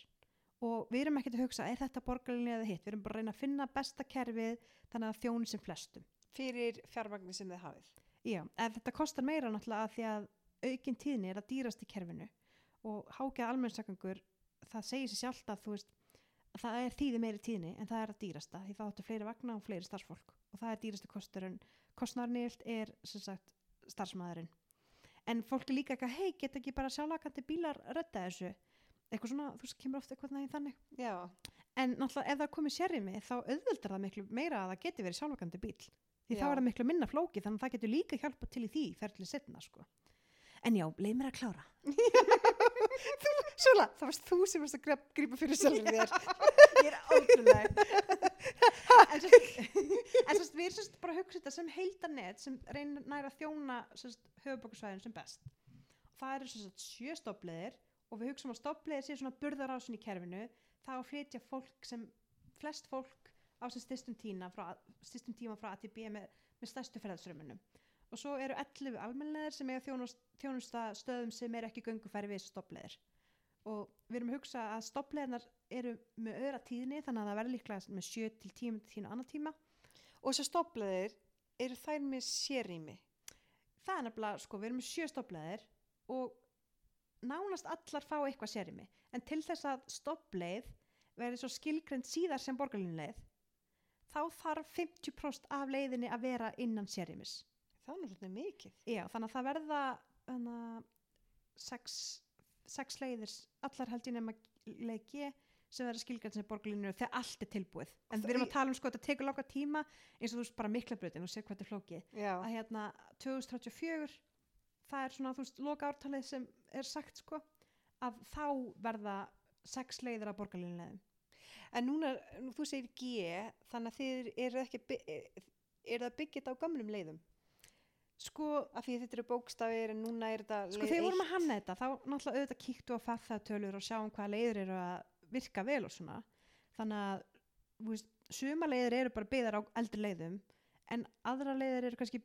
og við erum ekkert að hugsa er þetta borgarlinni eða hitt, við erum bara að reyna að finna besta kerfið þannig að þjóni sem flestum fyrir fjármagnir sem þið hafið. Já, en þetta kostar meira náttúrulega að því að aukin tíðni er að dýrast í kerfinu og hákjað almennsakangur það segir sér sjálft að þú veist það er þýði meiri tíðni en það er að dýrasta því það áttu fleiri vagna og fleiri starfsfólk og það er dýrasti kosturinn. Kostnarnilt er sem sagt starfsmæðurinn en fólk er líka eitthvað hei geta ekki bara sjálfakandi bílar redda þessu? Eitthvað svona, þú veist, kemur ofta eitthvað þannig. Já, en náttúrulega ef það komið sérrimi þá auðveldar það miklu meira að það geti verið sjálfakandi bíl því þá Já. er það miklu minna flóki þannig að það getur líka hjálpa til í því ferðli setna sko. en já, leið mér að klára Sjóla, það varst þú sem varst að grípa fyrir sjálfur þér. ég er ótrúlega en svo við erum bara að hugsa þetta sem heildarnet sem reynir nær að þjóna höfubókusvæðin sem best það eru svo sjö stoppleðir og við hugsaum að stoppleðir sé svona burðarásin í kerfinu þá flytja fólk sem flest fólk á sem styrstum, tíma frá, frá ATB með, með stærstu ferðarströmmunum og svo eru 11 almennleðir sem eiga þjónust, þjónusta stöðum sem er ekki göngufæri við stoppleðir og við erum að hugsa að stoppleðinar eru með öðra tíðni þannig að það verður líklega með 7 til 10 tíma annar tíma. Og þessar stoppleðir, eru þær með sérrými? það er nefnilega, sko, við erum með sjö stoppleðir og nánast allar fá eitthvað sérimi en til þess að stoppleið verði svo skilgrend síðar sem borgarlinleið þá þarf 50% af leiðinni að vera innan sérimis Það er nú svolítið mikið. Já, þannig að það verða hana, sex, sex leiðir allar held ég nema leið G sem verða skilgrend sem borgarlinleið þegar allt er tilbúið. En við erum að tala um sko, þetta tekur langa tíma eins og þú veist bara mikla brötin og sér hvað þetta er flókið. Já, að hérna 2034 það er svona þú veist loka ártalið sem er sagt sko að þá verða sex leiðir að borgarlinleðum en núna, nú, þú segir G, þannig að þið eru ekki, er, það byggjit á gamlum leiðum? sko, Af því þetta eru bókstafir en núna er þetta sko þegar við vorum að hanna þetta þá náttúrulega auðvitað kíktu á farþæðtölur og sjáum hvaða leiðir eru að virka vel og svona þannig að þú veist, suma leiðir eru bara byggðar á eldri leiðum en aðra leiðir eru kannski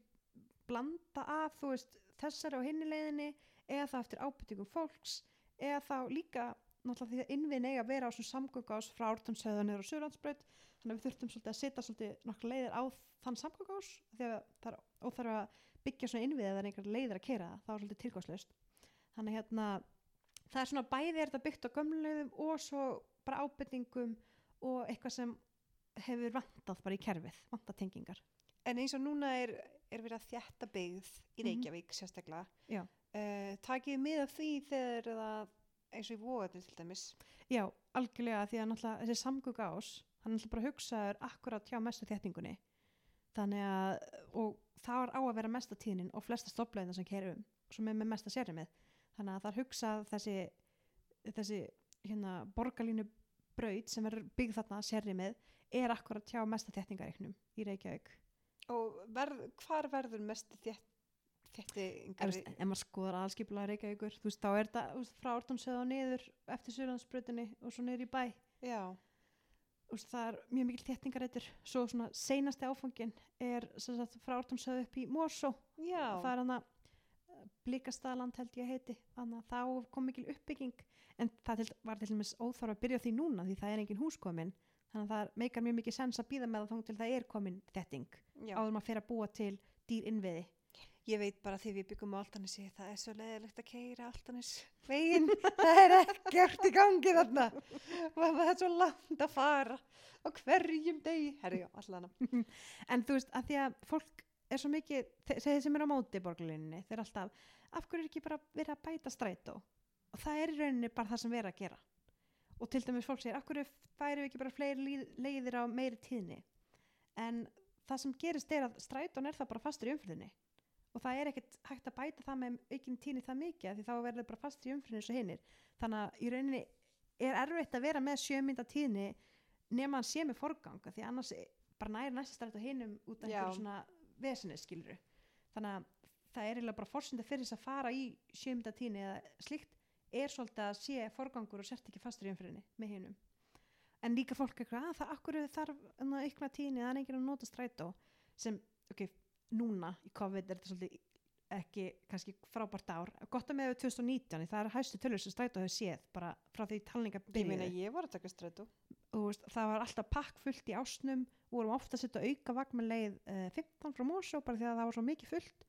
blanda af þú veist þessari og hinni leiðinni eða þá eftir ábyrtingum fólks eða þá líka náttúrulega því að innvinn eiga að vera á svona samgöngás frá ártumsöðu niður á Suðlandsbraut þannig að við þurftum svolítið að setja svolítið nokkra leiðir á þann samgöngás því að það er óþarf að byggja svona innvið eða einhver leiðir að keira það, var svolítið tilgangslöst þannig hérna það er svona bæði er þetta byggt á gömlulegðum og svo bara ábyrtingum og eitthvað sem hefur vantað bara í kerfið, vantað tengingar En eins og núna er, er verið að þjætta byggð í Mhm. Reykjavík sérstaklega. Já. Uh, takið þið mið af því þegar það, eins og í vóðatil til dæmis. Já, algjörlega því að náttúrulega þessi samgöng ás hann er náttúrulega bara hugsaður akkurat hjá mestu þéttingunni. Þannig að og það er á að vera mesta tíðnin og flesta stopplegðina sem kerum um sem er með mesta sérrið þannig að það er hugsað þessi þessi hérna borgarlínu braut sem verður byggð þarna sérrið er akkurat hjá mesta þéttingareiknum í Reykjavík. Og verð, hvar verður mest þétt Ef maður skoðar aðskipla Reykjavíkur þú veist þá er þetta frá orðansöða og niður eftir Suðlandsbrutinni og svo niður í bæ. Já. Veist, það er mjög mikil þéttingarættur svo svona seinasti áfangin er sagt, frá orðansöðu upp í Mórsó það er hann að eh, Blikastaland held ég heiti. Þannig að þá kom mikil uppbygging. En það til, var til dæmis óþára að byrja því núna því það er engin húskomin þannig að það meikar mjög mikið sens að býða með það þá til það er komin þetting áður maður fyrir að búa til dýr innviði ég veit bara því við byggum á Altanesi það er svo leðilegt að keira Altanes veginn, það er ekkert í gangi þarna. Það er svo langt að fara á hverjum degi. Herri, allana en þú veist, að því að fólk er svo mikið, þeir sem er á móti borgarlinni, þeir er alltaf af hverju er ekki bara verið að bæta strætó? Og það er í rauninni bara það sem verið að gera. Og til dæmis fólk segir, af hverju færi við ekki bara fleiri leiðir á meiri tíðni? En það sem gerist er að strætón er það bara fastur í umfylgðinni og það er ekkert hægt að bæta það með aukinn tíni það mikið því þá verður bara fast í umfyrir eins og hinnir þannig að í rauninni er erfitt að vera með sjömynda tíni nema hann sé með forgang því annars bara næri næsta strætt á hinnum út af einhverju svona vesinni skiluru þannig að það er eiginlega bara fórsynda fyrir þess að fara í sjömynda tíni eða slikt er svolítið að sé forgangur og sért ekki fastur í umfyrinni með hinnum en líka fólk eitthvað að það akkur þarf eitthvað tíni sem, ok, núna í COVID er þetta svolítið ekki kannski frábært ár. Gott að með 2019, það er hægstu tölur sem strætó hefur séð bara frá því talninga meina ég var að taka strætó. Veist, það var alltaf pakk fullt í ásnum vorum ofta að setja auka vagn með leið uh, eh, 15 frá Mórsó bara því að það var svo mikið fullt.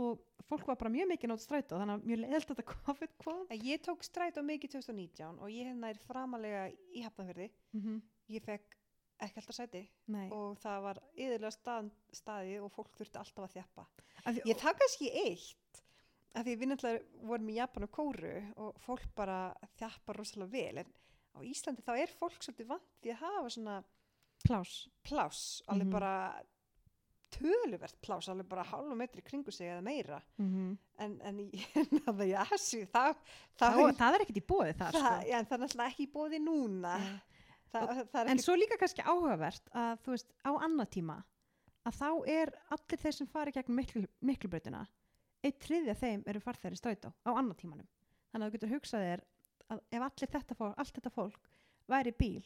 Og fólk var bara mjög mikið nátt strætó þannig að mjög leiðilt að þetta COVID kom ég tók strætó mikið 2019 og ég hef nær framalega í hafnafjörði mm -hmm. ég fekk ekki alltaf sæti Nei. og það var yðurlega stað, staði og fólk þurfti alltaf að þjappa því, ég það kannski eitt af því við náttúrulega vorum í Japan og Kóru og fólk bara þjappa rosalega vel en á Íslandi þá er fólk svolítið vant því að hafa svona plás, plás alveg mm -hmm. bara töluvert plás, alveg bara hálf metri kringu sig eða meira mm -hmm. en, en Asi það, það, það, það er ekkert í bóði þar sko. ja, það er náttúrulega ekki í bóði núna ja. Þa, en svo líka kannski áhugavert að þú veist á annað tíma að þá er allir þeir sem fari gegn miklu, miklubröðina eitt triðja þeim eru farþæri strætá á annað tímanum. Þannig að þú getur hugsað þér að ef allir þetta fólk, allt þetta fólk væri bíl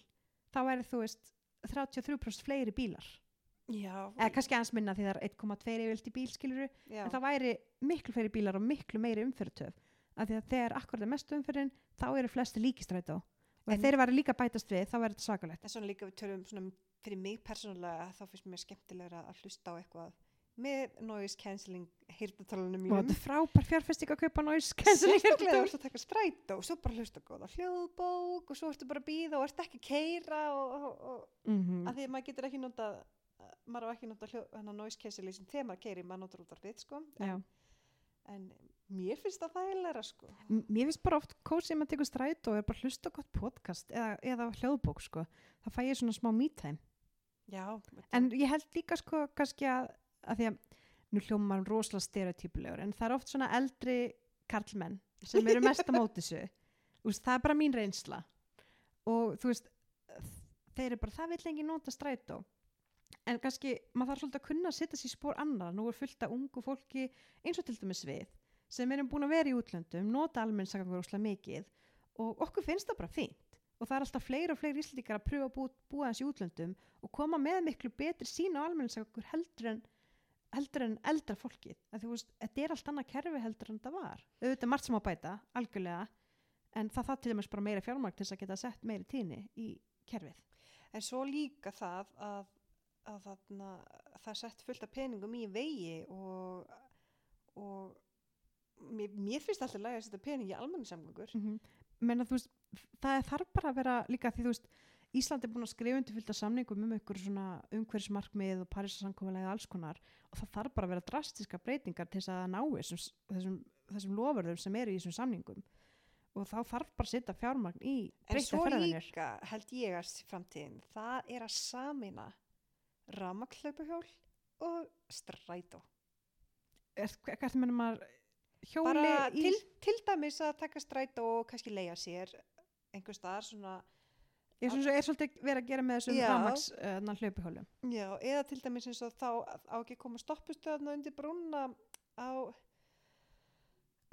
þá væri þú veist 33% fleiri bílar. Já, eða kannski aðeins minna því það er 1,2 vilt í bíl skiluru Já. en það væri miklu fleiri bílar og miklu meiri umfyrirtöf af því að þegar akkurat er mest umfyrin þá eru flesti líkistrætá og ef þeir varu líka bætast við þá verður þetta svakalegt en svona líka við tölum svona fyrir mig persónulega þá finnst mér skemmtilegra að hlusta á eitthvað með noise cancelling heyrtatalunum og þetta frábær fjárfesting að kaupa noise cancelling sérstaklega þú ert að taka spræt og svo bara hlusta góða hljóðbók og svo ertu bara að býða og ert ekki að keira og, og, og mm -hmm. að því maður getur ekki nota maður á ekki nota hljóð, noise cancelling sem þegar maður keiri, maður notar út af við sko. en, en mér finnst það þægilega sko. mér finnst bara oft kósið maður tekur stræt og er bara hlusta gott podcast eða, eða hljóðbók sko. það fæ ég svona smá mítæm en ég held líka sko kannski að, að því að nú hljóðum maður rosalega stereotypulegur en það er oft svona eldri karlmenn sem eru mest að móti þessu. Það er bara mín reynsla. Og þú veist þeir eru bara, það vil lengi nota strætó. En kannski, maður þarf svolítið að kunna að setja sér spór annar, nú er fullt af ungu fólki eins og til dæmis við sem erum búin að vera í útlöndum, nota almennssakangur óslega mikið og okkur finnst það bara fínt. Og það er alltaf fleiri og fleiri íslíkar að pröfa að bú, búa í útlöndum og koma með miklu betri sína á almennssakangur heldur en heldur en eldra fólkið. Að þetta er allt annað kerfi heldur en það var. Auðvitað margt sem á bæta, algjörlega en það það til dæmis bara meira fjármækt til þess að geta sett meiri tíni í kerfið. En svo líka það að, að þarna, það sett fullt af peningum í vegi og, og mér, mér finnst alltaf læg að setja pening í almenningssamgöngur mm -hmm. menna þú veist, það þarf bara að vera líka því þú veist, Ísland er búin að skrifa undir fylgta samningum um einhver svona umhverfismarkmið og Parísasankomulega alls konar og það þarf bara að vera drastiska breytingar til þess að ná þessum, þessum, þessum lofurðum sem eru í þessum samningum og þá þarf bara að setja fjármagn í. En svo líka held ég að framtíðin, það er að samina ramaklaupuhjól og strætó er, hvert mennum maður hjóli bara í til, til dæmis að taka strætó og kannski leia sér einhver staðar svona er, svona, er svolítið verið að gera með þessum Já. rafmaks uh, hlaupihjólum já, eða til dæmis eins og þá á ekki að koma stoppistöðna undir brúna á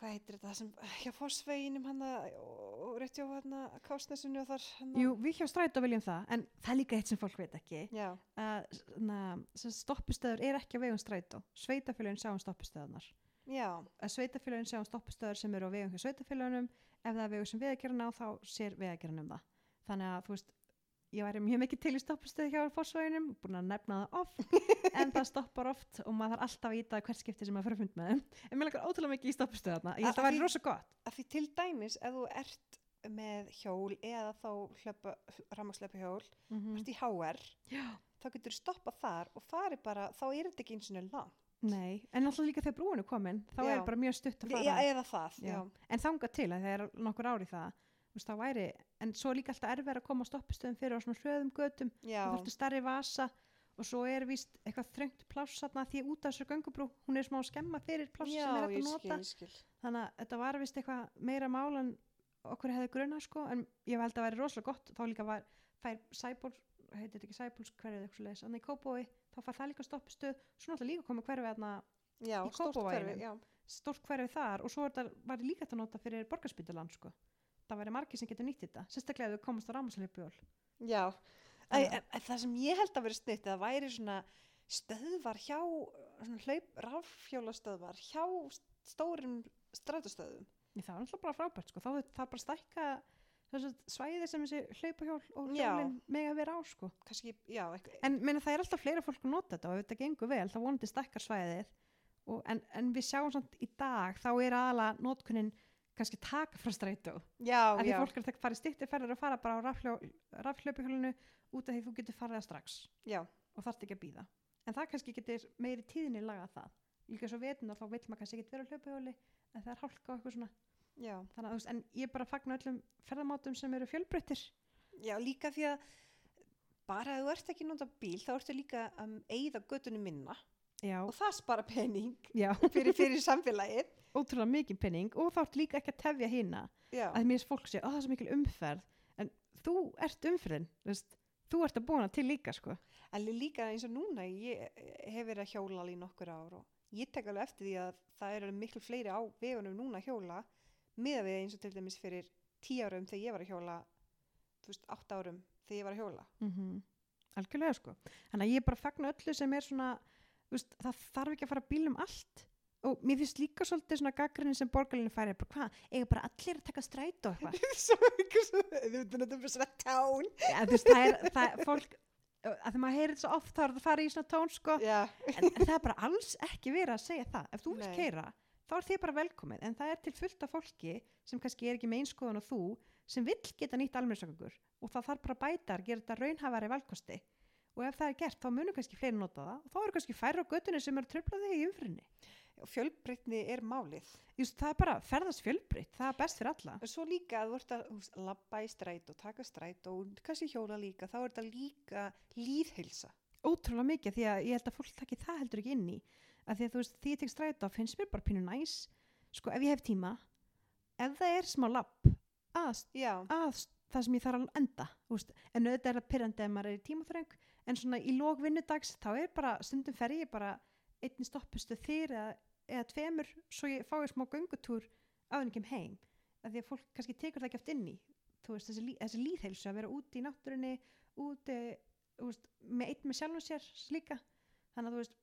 hvað heitir þetta sem hjá fórsveginum hann og rétt hjá hann kásnessunni og þar hana, Jú, við hjá strætó viljum það, en það er líka eitt sem fólk veit ekki. já, að stoppistöður er ekki á vegum strætó. Sveitafélagin sjá um stoppistöðunar. Já, Að sveitafélagin sjá um stoppistöður sem eru á vegum hjá sveitafélagunum, ef það er vegum sem vegagerðan á, þá sér vegagerðan um það. Þannig að, þú veist, ég væri mjög mikið til í stoppistöðu hjá fórsvæginum, búin að nefna það oft, en það stoppar oft og maður þarf alltaf að íta hvert skipti sem maður fyrir fund með þeim. En mér langar ótrúlega mikið í held að það væri rosa gott. að því til dæmis ef þú ert með hjól eða þá hlöpa, rammagslepa hjól Mm Já. þá getur þú stoppað þar og farið bara, þá er þetta ekki eins og langt Nei, en alltaf líka þegar brúin er komin, þá Já. er bara mjög stutt að fara. Já, eða það, Já. en þangað til að það er nokkur ár í það það væri, en svo líka alltaf erfið að koma á stoppistöðum fyrir á svona hröðum götum Já, þú þurftu starri vasa og svo er víst eitthvað þröngt pláss þarna því út af þessu göngubrú, hún er smá skemma fyrir pláss sem er skil, nota ég skil. þannig að þetta var vist eitthvað meira mál en okkur hefði grunna sko en ég held að væri rosalega gott, þá líka var fær Sæból, heitir þetta ekki Sæbóls hverfið eitthvað leis, þá fær það líka stoppistöð, svo náttúrulega líka komið hverfið Já, Í já. stórt hverfið þar og svo þetta var líka að nota fyrir borgarspítaland sko. það væri margir sem getur nýtt þetta sérstaklega ef þú komast á rámasleipjól Já, Æ, en, en það sem ég held að vera snitt það væri svona stöðvar hjá ráffjólastöðvar hjá stórum strætustöðum það var alltaf bara frábært sko. þá það bara stækka svæði sem þessi hlaupahjól og hjólinn mega vera á sko. kannski, já, en meina, það er alltaf fleira fólk að nota þetta og ef þetta gengur vel þá vonandi stækkar svæðið. Og, en, en við sjáum samt í dag þá er aðalega notkunin kannski taka frá strætó Já, af því fólk er að fara í stýttir ferðar og fara bara á rafhlaupahjólinu út af því þú getur farið það strax. Já, og þarft ekki að býða en það kannski getur meiri tíðinni lagað það. Líka svo vetin og þá vil maður kannski ekki vera á hlaupahjóli en það er hálka og eitthvað svona já. Þannig að þú veist, en ég bara fagna öllum ferðamátum sem eru fjölbreyttir. Já, líka því að bara ef þú ert ekki nota bíl þá ertu líka að eigða göttunum minna. Já, og það spara pening já, fyrir, fyrir samfélagið. Ótrúlega mikið penning og þá ert líka ekki að tefja hína Já, að mér fólk sé, ó það er svo mikil umferð. En þú ert umferðin veist, þú ert að búna til líka sko. En líka eins og núna ég hef verið að hjóla alveg nokkur ár og ég tek alveg eftir því að það eru miklu fleiri á vegunum núna að hjóla miða við eins og til dæmis fyrir tíu árum þegar ég var að hjóla þú veist, átt árum þegar ég var að hjóla. Mm algjörlega sko. Þannig að ég bara fagna öllu sem er svona veist, það þarf ekki að fara bílum allt. Og mér finnst líka svolítið svona gaggrinni sem borgarlinni færi bara hvað, eiga bara allir að taka stræt og eitthvað er ja, þú veist, það er, það fólk að því maður heyrir þetta svo oft þá er það að fara í svona tón sko. Já, en, en það er bara alls ekki verið að segja það. Ef þú vilt keira, þá er þið bara velkomið en það er til fullt af fólki sem kannski er ekki með einskoðan og þú sem vill geta nýtt almennsökungur og það þarf bara að bæta að gera þetta raunhafari valkosti. Og ef það er gert þá munum kannski fleiri nota það og þá eru kannski færri á göttunni sem eru tröflaði í umfrinni og fjölbreytni er málið. Just, það er bara ferðast fjölbreytt, það er best fyrir alla. Svo líka að þú ert að labba í stræt og taka stræt og kannski hjóla líka þá er þetta líka líðheilsa ótrúlega mikið því að ég held að fólk takki það heldur ekki inn í að því að þú veist, því ég tek strætó finnst mér bara pínu næs. Sko ef ég hef tíma ef það er smá lapp að að það sem ég þarf að enda veist, en auðvitað er það pyrrandi ef maður er í tímaþröng en svona í lók vinnudags þá er bara stundum fer ég bara einni stoppustu þýr eða, eða tveimur svo ég fái smá göngutúr kem heim. Að því að fólk kannski tekur það ekki oft inn í þú veist, þessi, lí- þessi líðheilsu að vera úti í náttúrunni úti veist, með einn með sjálfum sér líka. Þannig að þú veist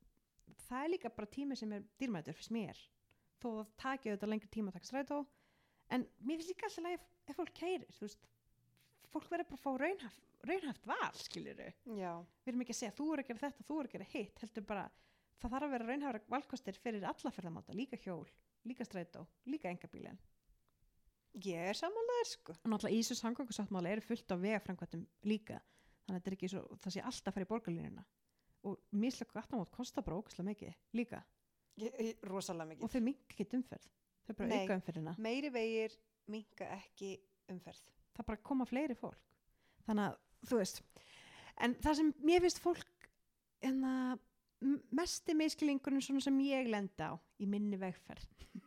það er líka bara tími sem er dýrmætur fyrst mér. Þó að taki auðvitað lengri tíma að taka strætó. En mér finnst líka alltaf ef, ef fólk keirir veist, fólk verður bara að fá raunhaft, raunhaft val skilur já, við erum ekki að segja þú er að gera þetta, þú er að gera hitt heldur bara, það þarf að vera raunhafra valkostir fyrir alla ferðamáta, líka hjól líka strætó, líka engabílin ég er sammálaður sko. Og náttúrulega í þessu samgöngusáttmála eru fullt af vegaframkvæmtum líka þannig að þetta er ekki svo, það sé alltaf að fara í borgarlínuna og mislega gattamót kostar bara ógæslega mikið líka. Rosalega og mikið þau minka ekki umferð. Þau bara Nei. auka umferðina. Meiri vegir minka ekki umferð. Það bara koma fleiri fólk. Þannig að þú veist en það sem mér finnst fólk en að m- mesti miskilingurinn svona sem ég lendi á í minni vegferð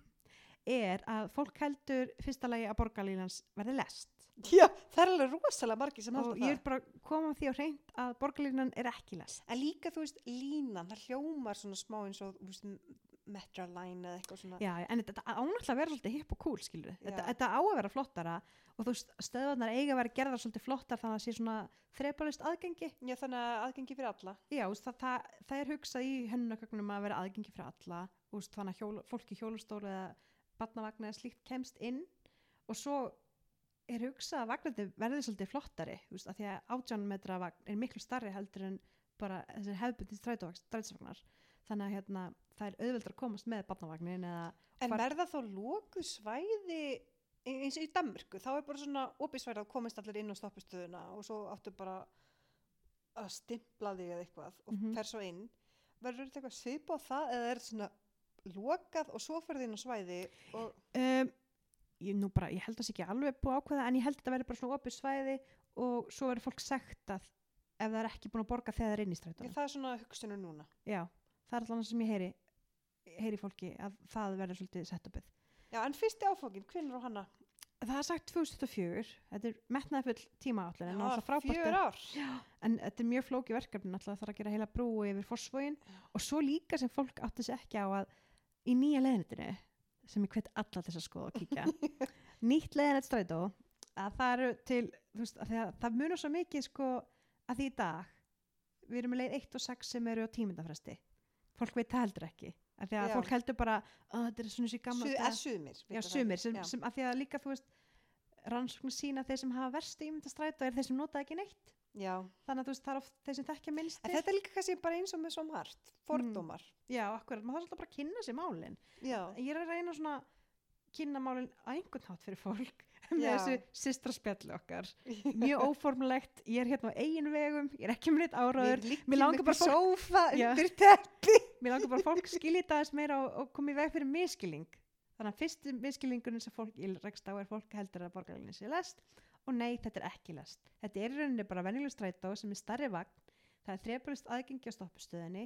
er að fólk heldur fyrsta lagi að borgarlínans verði lest Já, það er alveg rosalega margir sem og halda ég það. vil bara koma því á hreint að borgarlínan er ekki lest En líka, þú veist, línan, það hljómar svona smá eins og, veist, metraline eða eitthvað svona. Já, en þetta ánáttúrulega að vera svolítið hipp og cool, skilur þetta, þetta á að vera flottara og þú veist, stöðvarnar eiga að vera gerðar svolítið flottar þannig að það sé svona þrepalist aðgengi Já, þannig að aðgengi fyrir alla. Já, það, það, það er hugsað í hönnunarköknum að vera aðgengi fyrir alla veist, þannig að hjól, fólk í hjólustóru eða barnavagn eða slíkt kemst inn og svo er hugsað að vagnandi verði svolítið flottari veist, að því að 18 metra vagn er miklu starri heldur en bara þessir hefbundi strætisvagnar þannig að hérna, það er auðveldur að komast með barnavagnin eða En verða þá lokuð svæði eins og í Danmörku, þá er bara svona opið svæði að komast allir inn á stoppustöðuna og svo áttu bara að stimpla þig eða eitthvað og Mhm. fer svo inn. Verður þetta eitthvað svipa á það eða er þetta svona lokað og svo ferði inn á svæði og um, ég, bara, ég held að það sé ekki alveg búið ákveða en ég held að það verði bara svona opið svæði og svo verður fólk sektað ef það er ekki búin að borga þegar það er inn í Já, strætónum það er svona hugsunum núna. Já, það er allan sem ég heyri heyri fólki að það verður svolítið sett uppið. Já, en fyrsti áfókin, hvinnur og hanna? Það er sagt 2004, þetta er metnaði full tíma allir en alltaf frábært fjör að- en þetta er mjög flóki verkefni alltaf þarf að gera heila brú yfir fórsvógin og svo líka sem fólk átti sér ekki á að í nýja leðnitinu sem ég hvet alla þess að skoða og kíkja nýtt leðnit strætó að það eru til þú veist, að að það munur svo mikið sko að því í dag við erum með leið 1 og 6 sem eru á tímyndafresti fólk veit það heldur ekki að því að Já. fólk heldur bara að þetta er svona sér daga- eða sumir. Já, það. sumir, sem, sem að því að líka þú veist rannsóknir sína að þeir sem hafa verstu ímyndastrætó er þeir sem nota ekki neitt Já, þannig að þú veist það er oft þeir sem þekkja minnst en þetta er líka kannski bara eins og með svo margt, fordómar. Já, akkurat, maður þarf svolítið bara að kynna sér málin. Já, ég er að reyna svona kynna málin á einhvern hátt fyrir fólk með þessu systra spjalli okkar. Mjög óformlegt, ég er hérna á eigin vegum ég er ekki með neitt áraður Mér langar bara fólk- mér langar bara fólk skilja þetta aðeins meira og, og koma í veg fyrir miskilling þannig að fyrsti miskillingurinn sem fólk í rekst á er fólk heldur að borgarleginn sé lest og nei, þetta er ekki lest. Þetta er í rauninni bara venjuleg strætó sem er starri vagn það er þrepalist aðgengi á stoppustöðinni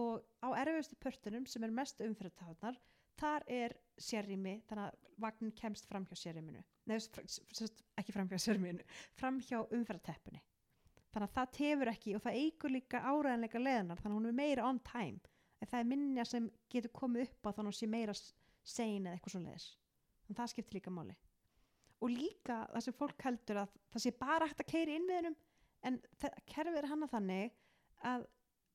og á erfiðustu pörtunum sem er mest umfyrirtáðnar þar er sérrými þannig að vagnin kemst fram hjá sérrýminu. S- ekki fram hjá sérrýminu fram hjá umfyrirteppunni þannig að það tefur ekki og það eigur líka áræðanleika leðanar þannig að hún er meira on time. En það er minja sem getur komið upp á þannig að hún sé meira sein eða eitthvað svo leiðis en það skiptir líka máli og líka það sem fólk heldur að það sé bara hægt að keiri innviðinum en kerfið er hana þannig að,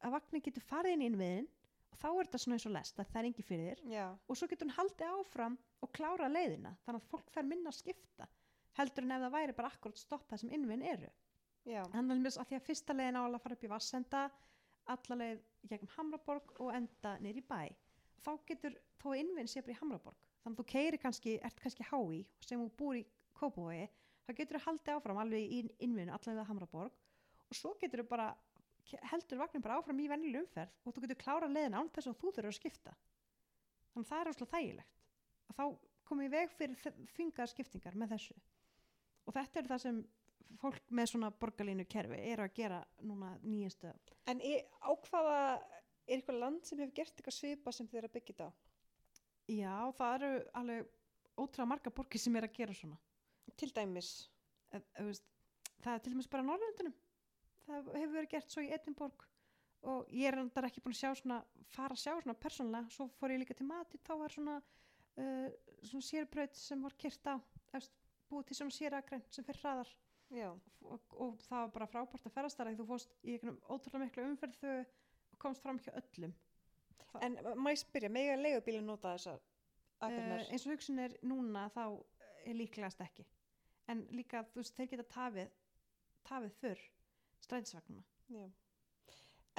að vagnin getur farið inn innviðin og þá er þetta svona eins og lest að það er engi fyrir þér. Já, og svo getur hún haldið áfram og klára leiðina þannig að fólk fær minna að skipta heldur en ef það væri bara akkurat stopp það sem innviðin eru. Þannig að því að fyrsta leiðin á að fara upp í Vassenda alla leið gegnum Hamraborg og enda niður í bæ þá getur þó að innvinn sé bara í Hamraborg þannig að þú keiri kannski, ert kannski hái sem þú búr í Kópavogi þá getur þú haldið áfram alveg í innvinnu alla leið að Hamraborg og svo getur þú bara heldur vagnin bara áfram í vennileg umferð og þú getur klára leiðin án þess að þú þurfur að skipta. Þannig að það er óslega þægilegt að þá komum við veg fyrir þvingar skiptingar með þessu. Og þetta er það sem fólk með svona borgarlínu kerfi er að gera núna nýjastu En á hvaða, er eitthvað land sem hefur gert eitthvað svipa sem þið er að byggja þetta á? Já, það eru alveg ótrúlega marga borgir sem er að gera svona. Til dæmis. e, e, veist, það er til dæmis bara Norrlöndunum það hefur verið gert svo í Edinborg og ég er endar ekki búin að sjá svona fara að sjá svona persónlega svo fór ég líka til mati, þá var svona uh, svona sérbraut sem var kyrt á efst, búið til svona sérakræn sem fyrir hraðar. Og, og það var bara frábært að ferðast þar því þú fórst í einhvern ótrúlega miklu umferð þau komst fram hjá öllum En má ég spyrja, mega leigubílinn nota þessar uh, aðgarnar? eins og hugsun er núna þá er líklegast ekki en líka þú veist þeir geta tafið tafið fyrr strætisvagnuna Já.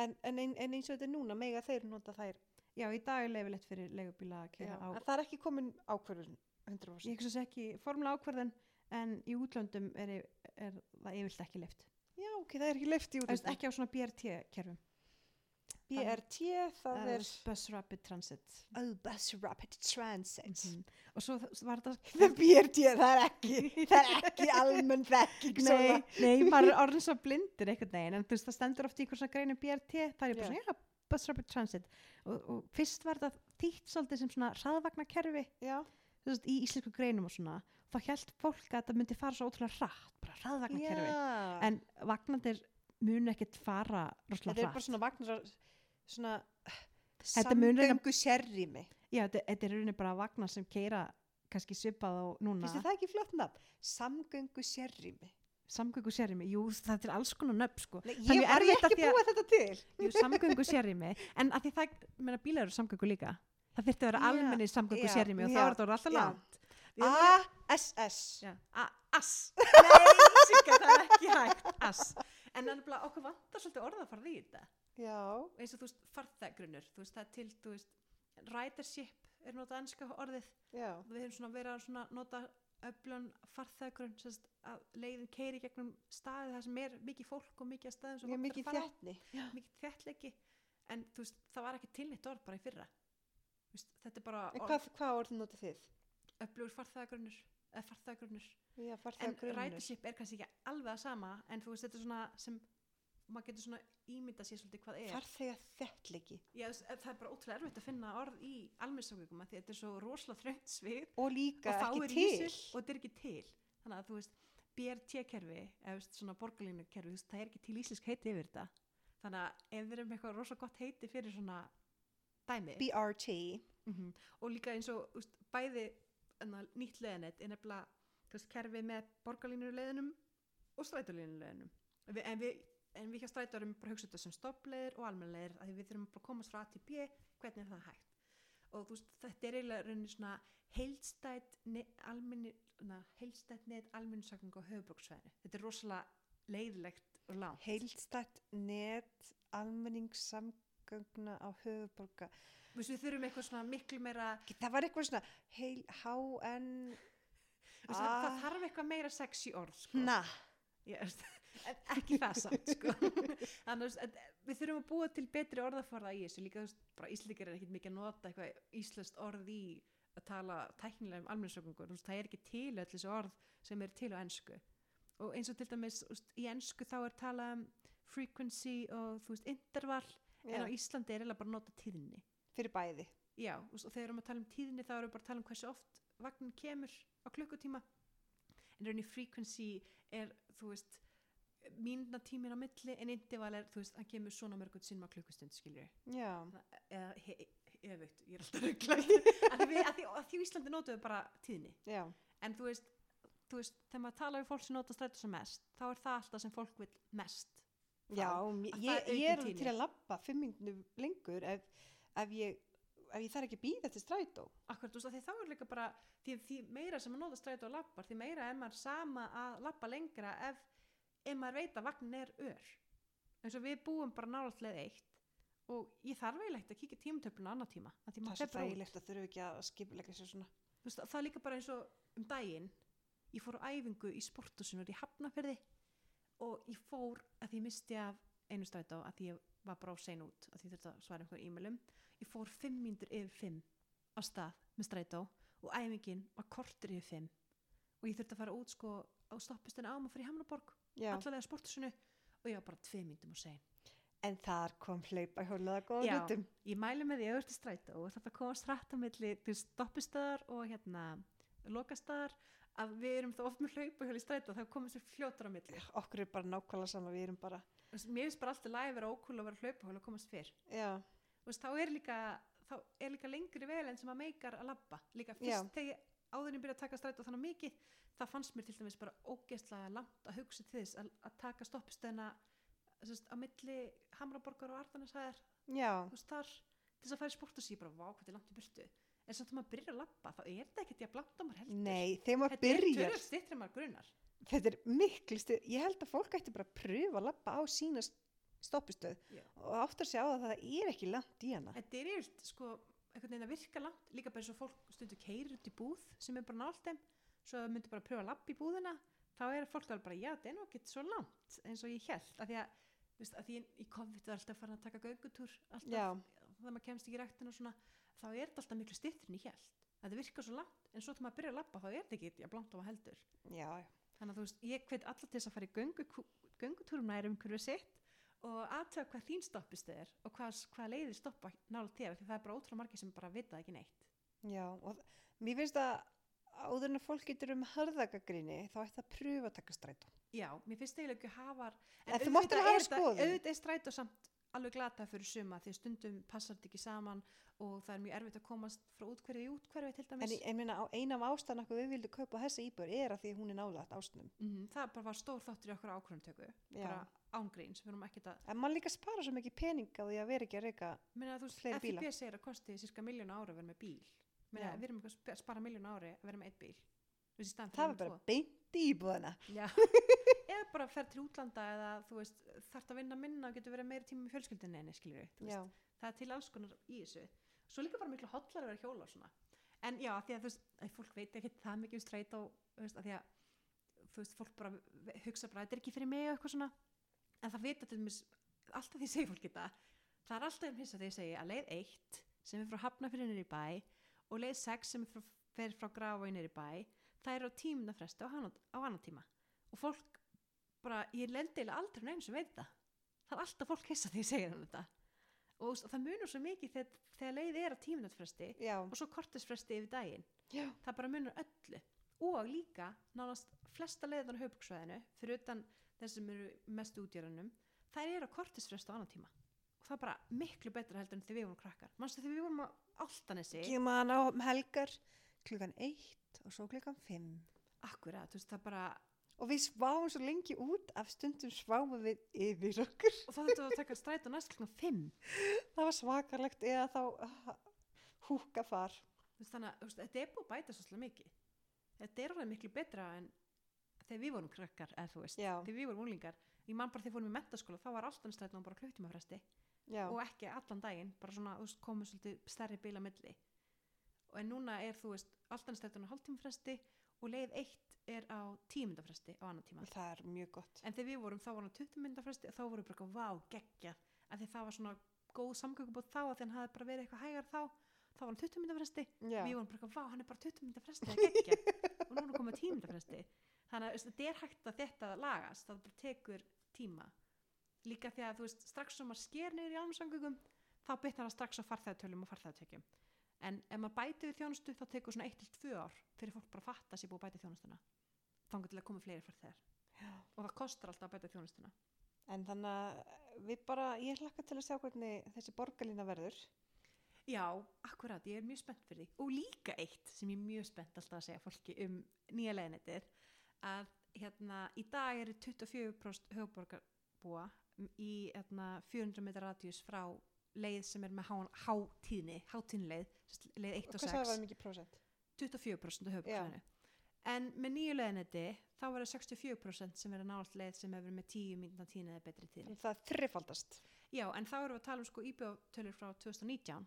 En, en, en eins og þetta er núna, mega þeir nota þær. já í dag er leifilegt fyrir leigubíla að kera á En það er ekki komin ákvörðun 100%. ég hugsa ekki formulega ákverðin en í útlöndum er, er það yfirlt ekki leift Já, ok, það er ekki leift í út. ekki á svona BRT kerfum BRT, það Það er Bus Rapid Transit oh, Bus Rapid Transit. Mhm. og svo var þetta Það BRT, það er ekki, það er ekki almenn þekking Nei, nei, maður er orðin svo blindir einhvern veginn en þú veist það stendur oft í svona greinu BRT það er bara Já. svona, bus rapid transit og, og fyrst var þetta þýtt svolítið sem svona hraðvagnakerfi já, þú veist, í íslensku greinum og svona þá held fólk að þetta myndi fara svo ótrúlega hratt bara hraðvagnakerfi já. en vagnandir mun ekkert fara þetta rosalega er bara svona vagnar svona Þetta samgöngu sérrými. Já, þetta, þetta er rauninni bara vagnar sem keira kannski svipað á núna. Finnst það ekki flott nafn? samgöngu sérrými. Samgöngu sérrými, jú það er alls konar nöfn sko. Ég var ekki því að- búið þetta til. Jú, samgöngu sérrými. En að því það, meina bílar eru samgöngu líka. Það þurfti að vera almenni samgöngu sérrými og þá er þetta alltaf langt. ASS Já, a- ass Nei, það er ekki hægt. En okkur vantar svolítið orða að fara í þetta já, eins og þú veist, farþeggrunur þú veist, það til, þú veist ridership er notað ennska orðið. Já, við höfum svona verið að svona nota öflun farþeggrun sérst, að leiðin keiri gegnum staði það sem er mikið fólk og mikið að staðum mikið að þjættni mikið þjættleiki en þú veist, það var ekki til neitt orð bara í fyrra. Veist, þetta er bara en hvað, hvað orð notið þið? öflugur farþeggrunur eða farþeggrunur já, en ridership er kannski ekki alveg það sama en þú veist þetta er svona sem maður getur svona ímynda sér svolítið hvað er. Farþega þjættleiki Já, þess- það er bara ótrúlega erfitt að finna orð í almennsangöngum því þetta er svo rosalega þröngt svið. Og líka og ekki til. sig og þetta er ekki til. Þannig að þú veist BRT-kerfi eða veist, svona borgarlínukerfi veist, það er ekki til íslensk heiti yfir þetta. Þannig að ef við erum eitthvað rosalega gott heiti fyrir svona dæmi. BRT mm og líka eins og úst, bæði enna, nýtt leðanett er nefnilega veist, kerfi með borgarlínuleðinum og strætólinuleðinum en við, en við, hjá strætó erum bara að hugsa þetta sem stoppleðir og almennleðir að við þurfum bara að komast frá A til B hvernig er það hægt? Og þú veist, þetta er eiginlega rauninni svona na, heildstætt net almennisakning á höfuborgsvæðinu þetta er rosalega leiðilegt og langt. Heildstætt net almenningssamgöngna á veist, við þurfum eitthvað svona miklu meira það var eitthvað svona heil, HN það, þarf eitthvað meira sexy orð sko. na, Ég veist, ekki það samt sko. en við þurfum að búa til betri orðaforða í þessu. Líka þú veist, bara íslíkar er ekkit mikið að nota eitthvað íslenskt orð í að tala tæknilega um almennsökungur það er ekki til öll þessu orð sem er til á ennsku og eins og til dæmis veist, í ennsku þá er talað um frequency og þú veist interval en á já, Íslandi er eiginlega bara að nota tíðni. Fyrir bæði. Já, og þegar við erum að tala um tíðni þá erum við bara að tala um hversu oft vagnin kemur á klukkutíma. En rauninni frequency er þú veist mínuna tímin á milli en interval er þú veist, hann kemur svona mörgum sinnum á klukkustund skiljur já, eða öfugt, ég er alltaf ruggla að því, að að Íslandi við bara tíðni. Já, en þú veist, þú veist þegar maður tala við fólk sem nota strætó sem mest þá er það alltaf sem fólk vil mest já að ég, ég, er til að labba fimm minnum lengur ef, ef ég ef ég þarf ekki að býða til strætó. Akkurat, þú veist, þá er líka bara því, því meira sem maður nota strætó og lappar því meira er maður sama að lappa lengra ef, ef maður veit að vagnin er ör. Eins og við búum bara náttúrulega eitt og ég þarf eiginlega ekkert að kíkja tímatöfluna annar tíma það er svo þægilegt að þurfu ekki að skipulegja sér svona. Veist, það er líka bara eins og um daginn ég fór á æfingu í sportusunar í Hafnafyrði og ég fór að því misti af einu strætó að því ég var bara á sein út að því þurfti að svara einhverjum e-mailum. Ég fór fimm mínútur yfir fimm á stað með strætó og æfingin var kortur yfir fimm og ég þurfti að fara út sko á stoppistinu á maður fyrir Hamnaborg já. allalega sportusinu og ég var bara tvei mínútum á sein en þar kom hlaupa hjólaða góða Já. hlutum ég mæli með því að auðvitað strætó og þetta komast hrætt á milli til stoppistöðar og hérna lokastöðar að við erum þá oft með hlaupa hjá í strætó þá komum sér fljótar á milli okkur er bara nákvæmlega sama við erum bara mér finnst bara alltaf lægi vera ókúl að vera hlaupa og komast fyrr já, Þú veist, þá er líka þá er líka lengri vel en sem að meikar að labba líka Já. fyrst þegar ég áður en ég byrja að taka strætó þannig mikið það fannst mér til dæmis bara ógeðslega langt að hugsa til þess að, að taka stoppistöðina á milli Hamraborgar og Arðaneshæðar þú veist þar til þess að í sport og sé bara vá hvað er langt í burtu. En samt að maður byrjar að labba þá er þetta ekkert ég að blanda maður heldur. Nei, þetta er byrjar. tölvöld stittra maður grunar. Þetta er miklu styr ég held að fólk ætti bara að pröfa að labba á sína stoppistöð Já. og áttar sig á það að það er ekki langt í hana. Þetta er yfirlt sko einhvern veginn að virka langt líka bara eins og fólk stundu keirir út í búð sem er bara nált þeim svo að myndi bara að pröfa að labba í búðina þá er fólk alveg bara já þetta er nú ekki svo langt eins og ég held að því að, veist, að því í COVID var alltaf farin að taka göngutúr alltaf Já. þegar maður kemst ekki í ræktin og svona þá er þetta alltaf miklu en ég held þetta virkar svo langt en svo þegar maður byrjar að labba þá er þetta ekki jafn langt og maður heldur já, já. þannig að þú veist, ég hveit allar til þess að fara í göngu, göngutúrum nær umhverfið sitt og aðtöða hvað þín stoppistöð er og hvað, hvað leiðir stoppa nála þér því það er bara ótrúlega margir sem bara vita ekki neitt Já, og mér finnst að áður en að fólk getur um harðagagrinni þá ætti að pröfa að taka strætó. Já, mér finnst eiginlega ekki hafar En þú mátt alveg hafa skoðun. Auðvitað er strætó samt alveg glata fyrir suma því að stundum passar þetta ekki saman og það er mjög erfitt að komast frá útkverfi í útkverfi til En dæmis ég, ég meina, á- ein af ástæðan okkur við vildum kaupa þessa íbúr er að því að hún er nálægt ástunum. mm Það bara var stór þáttur í okkur ákvörðuntöku Bara ángríns, við erum ekkert að En mann líka spara svo mikið pening á því að vera ekki að reyka. Fleiri bíla. FIP segir að kosti cirka miljónu ári að vera með bíl Meina, við erum ekki að sp- spara miljónu ári að vera með eitt bíl Það vera bara beint í. Já. eða bara fer til útlanda eða þú veist, þarft að vinna minna og getur verið meiri tíma með fjölskyldinni enni það er til alls konar í þessu svo líka bara miklu hotlar að vera hjóla og svona en já, því að þú veist, að fólk veit ekki það mikið um streit og þú veist, að því að þú veist, fólk bara hugsa bara þetta er ekki fyrir mig eitthvað svona en það vita til dæmis, alltaf því ég segi fólk þetta það er alltaf um hins að því segi að leið 1 sem er frá Hafnafyrir í bæ og leið 6 sem er frá, fer frá Grafa niður í bæ það er á tímuna fresti á, annan tíma. Og fólk bara, ég lendi eiginlega aldrei neins sem veit það. Það er alltaf fólk hissa því ég segir hann þetta. Og það munur svo mikið þegar, þegar leið er á tíminutfresti já, og svo kortisfresti yfir daginn. Já, það bara munur öllu. Og líka nánast flesta leiðan á höfubuksvæðinu fyrir utan þeir sem eru mest útjörunum þær eru á kortisfresti á annan tíma og það er bara miklu betra heldur en þegar við vorum krakkar mannstu þegar við vorum á Altanesi ekki man á um helgar klukkan eitt og svo klukkan fimm. akkurat, þú veist, það bara Og við sváum svo lengi út af stundum sváum við yfir okkur. og þá þetta að taka stræt á næst klukkan 5 Það var svakarlegt eða þá uh, húka far. Þannig að þetta er búið að bæta svo mikið þetta er alveg miklu betra en þegar við vorum krakkar eða þú veist, Já. þegar við vorum unglingar ég man bara þegar við fórum í mentaskóla, þá var alltaf strætnum bara klukkutímafresti. Og ekki allan daginn, bara svona þú veist, komið svolítið stærri bíla milli. Og en núna er þú veist alltaf strætnum á hálftímafresti og leið eitt er á tímyndafresti á annan tíma. Það er mjög gott. en þegar við vorum þá hann 20 myndafresti og þá vorum við bara vá, geggjað. Af því það var svona góð samgöngubót þá af því hann hafði bara verið eitthvað hægar þá. Þá var hann 20 myndafresti við vorum bara vá, hann er bara 20 mynda fresti að gegja og nú er hann komið 10 mynda fresti þannig að þetta er hægt að þetta lagast það bara tekur tíma. Líka því að þú veist, strax sem maður sker niður í almsangugum þá bytnar það strax á farþæðatölum og farþæðatökjum en ef maður bæti við þjónustu þá tekur svona 1-2 ár fyrir fólk bara að fatta sér búið að bæta þjónustuna. Þangar til að koma fleiri farþæðar og það kostar alltaf að bæta þjónustuna. En þannig að við bara, ég hlakka til að sjá hvernig þessi borgarlína verður. Já, akkurat, ég er mjög spennt fyrir því. Og líka eitt sem ég er mjög spennt alltaf að segja fólki um nýja leiðnettir að hérna í dag eru 24% höfuborgarbúa í hérna, 400 metra radíus frá leið sem er með há, hátíðni, hátíðnileið, leið 1 og Hvað sagði 6, var mikið prósent? 24% af höfuborgarsvæðinu. En með nýju leiðnetti þá verður 64% sem verður nált leið sem hefur með 10 mínúna tíðni eða betri tíðni. Það þrifaldast. Já, en þá erum við að tala um sko íbjóðtölur frá 2019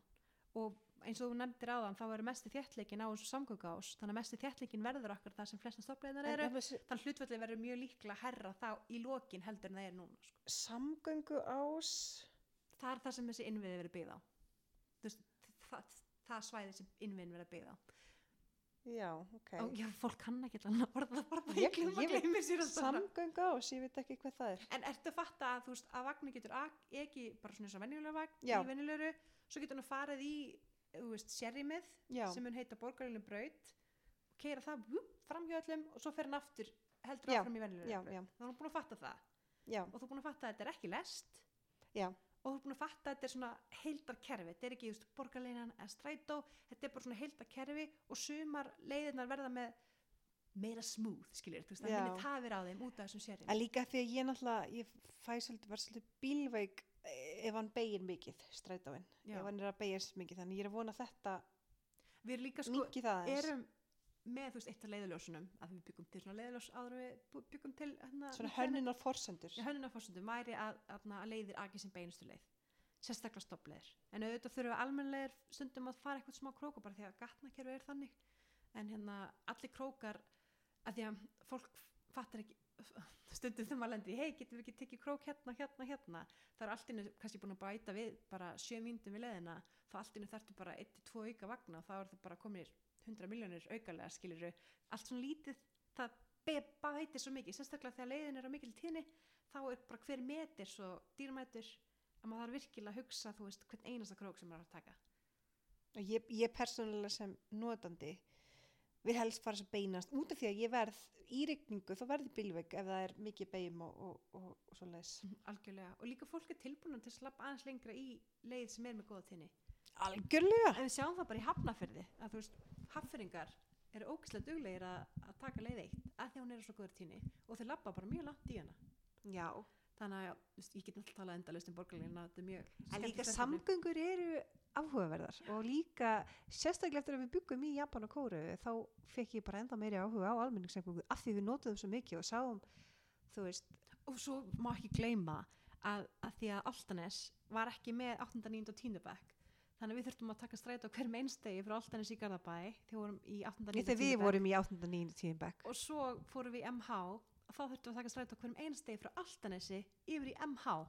og eins og þú nefndir áðan þá verður mesti þéttleikin á þessu samgöngás þannig að mesti þéttleikin verður okkur þar sem flestan stoppleiðnar eru. þannig að hlutvalli verður mjög líklega herra þá í lokin heldur en það er núna sko. Samgöngu ás, það er það sem þessi innviði verður byggð á. Veist, það, það svæði sem innviðin verður byggð á. Já, ok. og já, fólk kann ekki allan að orða það Ég- ég, ég veit- að Samgöngu ás, ég veit ekki hvað það er. En ertu að fatta að, veist, að vagnu getur ekki bara svona eins og venjulega vagn í svo getur hann farið í þú veist, sérrimið sem mun heita borgarlinu braut og keira það vúp, fram hjá öllum og svo fer hann aftur heldur Já, áfram í venjulegu já, braut. þá er hann búin að fatta það. Já, og þú er búin að fatta að þetta er ekki lest. Já. og þú er búin að fatta að þetta er svona heildarkerfi. Þetta er ekki borgarleinan eða strætó. Þetta er bara svona heildarkerfi og sumar leiðirnar verða með meira smooth, skiljur, þú veist, það Já. minni tafir á þeim út af þessum sérrim en líka því að ég náttúrulega, ég fæ svolítið, var svolítið eh, ef hann beigir mikið, strætóin. Já. Ef hann er að beigja mikið, þannig ég er að vona þetta við líka sko, aðeins. erum með þú veist eitt af leiðaljósunum að við byggum til leiðaljós áður við byggum til hérna, Svona hönnunar forsendur. hönnunarforsendum væri að, að, að leiðir aki sem beinustu leið sérstaklega stoppleiðir en auðvitað þurfum við almennleir stundum að fara eitthvað smá króka bara því að gatnakerfi er þannig en hérna allir krókar að því að fólk fattar ekki stundum þegar maður lendir í hei getum við ekki tekið krók hérna, hérna, hérna? Það er allt innu kannski búin að bæta við bara sjö mínútum við leiðina þá allt innu þarftu bara 1-2 auka vagna þá er það bara kominir 100 miljónir aukalega skiluru allt svona lítið það be- bætir svo mikið sérstaklega þegar leiðin er á mikil tíðni þá er bara hver metir svo dýrmætur að maður þarf virkilega að hugsa þú veist hvern einasta krók sem maður er að taka. Og ég, ég persónulega sem notandi vil helst fara sem beinast. Út af því að ég verð í rigningu þá verði bílvegg ef það er mikið beim og, og, og, og svo leiðis algjörlega. Og líka fólk er tilbúin til að slappa aðeins lengra í leið sem er með góða tinni algjörlega. En við sjáum það bara í hafnafyrði að þú veist, hafnfyrringar eru ógislega duglegir að, að taka leið eitt að því að hún er á svo góður tíni og þeir labba bara mjög langt í hana. Já, þannig að ég get náttúrulega talað endalaust um borgarlínu þetta er mjög en líka samgöngur eru áhugaverðar og líka sérstaklega eftir að við byggum í Japan og Kóru þá fekk ég bara enda meiri áhuga á almenningssamgöngur af því við notuðum svo mikið og sáum þú veist, og svo má ekki gleyma að, að því að Altanes var ekki með 8. 9. og 10. bekk þannig að við þurftum að taka stræt á hverjum einstegi frá Altanes í Garðabæ þegar við vorum í 8. 9. þegar 10. við bekk vorum í 8. 9. 10. bekk og svo fórum við í MH og þá þurftum við að taka stræt á hverjum einstegi frá Altanesi yfir í MH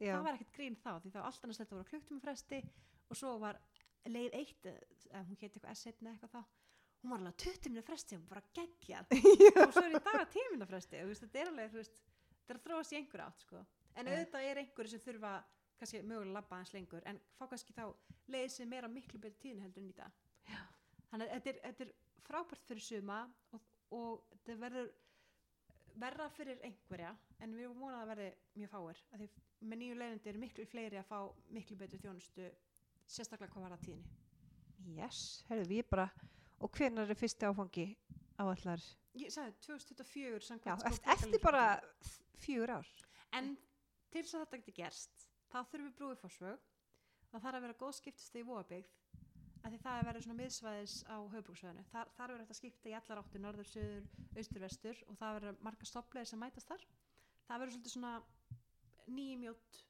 já, það var ekkert grín þá því þá Altanes þetta voru kluktum fresti og svo var leið eitt hún héti eitthvað S1 eða eitthvað þá hún var alveg 20 minna fresti og bara geggjað og svo er í dag 10 minna fresti og þetta er alveg veist, þetta er að þróast í einhver átt sko. en auðvitað er einhverju sem þurfa kannski mögulega að labba hans lengur en fá kannski þá leið sem er á miklu betur tíðin heldur en í dag Já. þannig að þetta er, þetta er frábært fyrir suma og, og þetta verður verra fyrir einhverja en við erum vonað að verði mjög fáir með nýju leiðindi eru miklu fleiri að fá miklu betur þjónustu sérstaklega hvað var það tíðinni yes, herðu við bara og hvenær er fyrsti áfangi áallar ég sagði 2024 já, eftir, eftir bara fjögur ár? En til þess að þetta geti gerst þá þurfum við brúið fórsvög það þarf að vera góð skiptist í Vóabyggð af því það er verið svona miðsvæðis á höfbruksvæðinu þar, þar verður þetta skipta í allar áttir norður, söður, austur, vestur og það verður marga stopplegir sem mætast þar. Það verður svolítið svona nýjumjót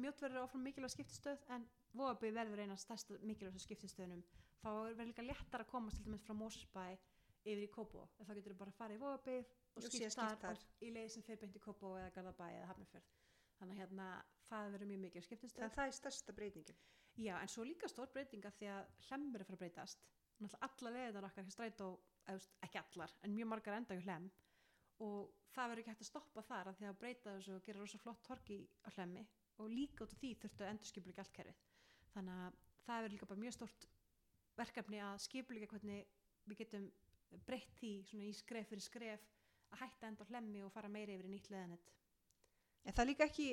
mjót verður áfram mikilvæg skiptistöð en Vóabyggð verður eina stærsta mikilvæg skiptistöðunum. Þá verður líka léttar að komast til dæmis frá Mósbæ yfir í Kópó þá getur þú bara að fara í Vóabyggð og Og síðan skipt skipt þar þar. og í leið sem fer beint í Kópó eða Garðabæ eða Hafnarfjörð. Þannig að hérna það verður mjög mikið skiptistöð en það er stærsta breytingin. Já, en svo líka stór breytinga því að hlemmur er að fara að breytast. Náttúrulega alla leiðinar okkar ekki strætó, ekki allar, en mjög margar enda í hlemm. Og það verður ekki hægt að stoppa þar af því að breyta þessu og gera rosa flott torki á hlemmi. Og líka út af því þurftu að endur skipulega allt kerfið. Þannig að það verður líka bara mjög stórt verkefni að skipulega hvernig við getum breytt því svona í skref fyrir skref að hætta enda á hlemmi og fara meiri yfir í nýtt leiðanett. en það er líka ekki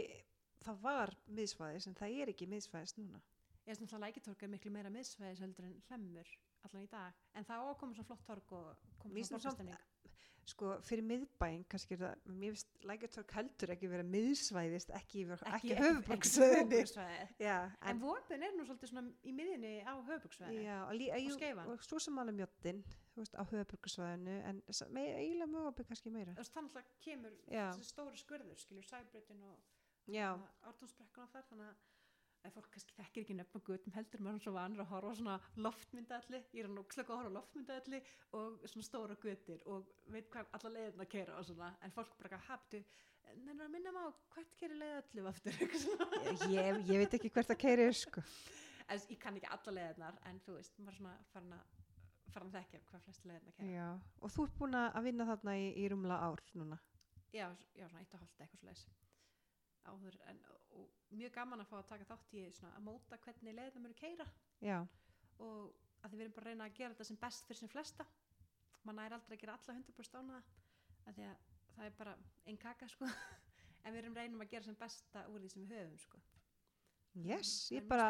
það var miðsvæðis en það er ekki miðsvæðis núna. Ég veist náttúrulega lækitorg er miklu meira miðsvæðis heldur en hlemmur allan í dag. En það á að koma svona flott torg og finnst svona borgastemning sko fyrir miðbæinn kannski er það mér finnst lækjartorg heldur ekki vera miðsvæðist ekki, ekki, ekki já, en en, vopin er nú svolítið svona í miðinni á höfuborgsvæði já, og, jú, Skeifan. og svo sem alveg mjöttin veist, á höfuborgsvæðinu en eiginlega mögabig kannski meira. Þannig að kemur stóru skurður sæbreytin og já, ártónsbrekkuna þar þannig að ef fólk kannski þekkir ekki nefn á gutum heldur maður er svo vanur að horfa svona loftmyndaðalli ég er nú slega að horfa loftmyndaðalli og svona stóra gutir og veit hvað alla leiðin að keira og svona en fólk bara haftu en að minna maður hvert keiri leiðallu aftur svona. ég, ég veit ekki hvert að keiri sko. en ég kann ekki alla leiðinar en þú veist, maður svona farin að farin að þekkja hvað flest leiðin að keira já. og þú ert búin að vinna þarna í, í rúmla ár núna já, já, svona eitt og hálft eitthvað svo áður en og mjög gaman að fá að taka þátt í svona að móta hvernig leiðina munu keira já, og að því við erum bara að reyna að gera þetta sem best fyrir sem flesta. Mann er aldrei að gera alla 100% ánaða að því að það er bara einn kaka sko. En við erum reynum að gera sem besta úr því sem við höfum sko yes, Það ég bara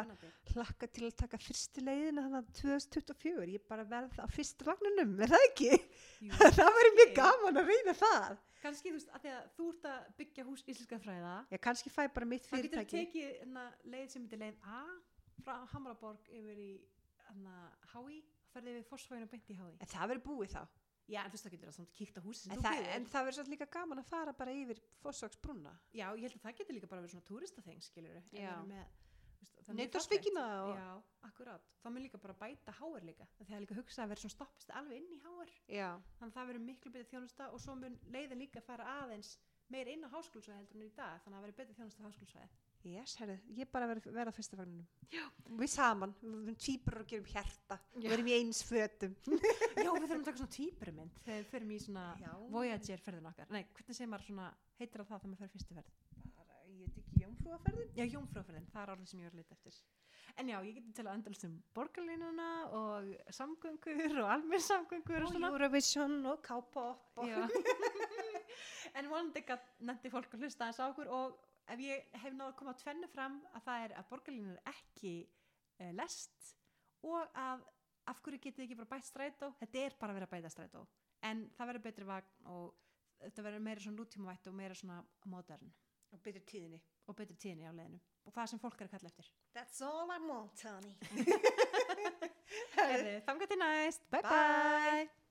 hlakka til að taka fyrstu leiðina þannig að 2024, ég bara verð á fyrstu vagninum, er það ekki? Jú, það verður mjög gaman að reyna það. Kannski þú veist að því að þú ert að byggja hús íslenska fræða. Ég kannski fæ bara mitt það getur fyrirtæki. tekið hana, leið sem heitir leið A frá Hamraborg yfir í hana, HÍ og ferði við Fossvæginu beint í HÍ en það verður búið þá já en þú veist það getur að samt kíkt á húsi sem en það, en það verður svolítið líka gaman að fara bara yfir Fossvagsbrúna já ég held að það getur líka bara verið svona túristaþeng skilur Já. Neitt Nautarsvíkina og- Já, akkurát. Það mun líka bara bæta háar líka. Það er líka hugsað að vera svona stoppist alveg inn í háar. já, Þannig að það verður miklu betið þjónusta og svo mun leiðin líka fara aðeins meir inn á háskólusvæði heldur en í dag þannig að það verið betur þjónust á háskólusvæði Yes, herru, ég bara verð verð á fyrsta vagninum. Já. Við saman, við verðum týpur og gerum hjarta. Við verðum í eins fötum. Já, við þurfum að taka svona týpurmynd þegar við förum í svona Já. Voyager ferðin okkar Nei, hvernig segir maður svona, heitir það það þegar maður fer fyrstu ferð Bara, ég veit ekki, jómfrúaferðin. Já, jómfrúferðin, það er orðið sem ég var að leita eftir En já, ég geti til að endalast um borgarlínuna og samgöngur og almenn samgöngur og Og svona Eurovision og K-pop. og- en vonandi gat nefndi fólk að hlusta þess á okkur og ef ég hef náðu að koma að tvennu fram að það er að borgarlínan er ekki uh, lest og að af hverju getið ekki bara bætt strætó? Þetta er bara að vera að bæta strætó. En það verður betri vagn og þetta verður meira svona nútímavætt og meira svona modern. Og betur tíðinni. og betri tíðni á leiðinu og það sem fólk er að kalla eftir. That's all I want, honey. Þannig til næst, bye bye, Bye.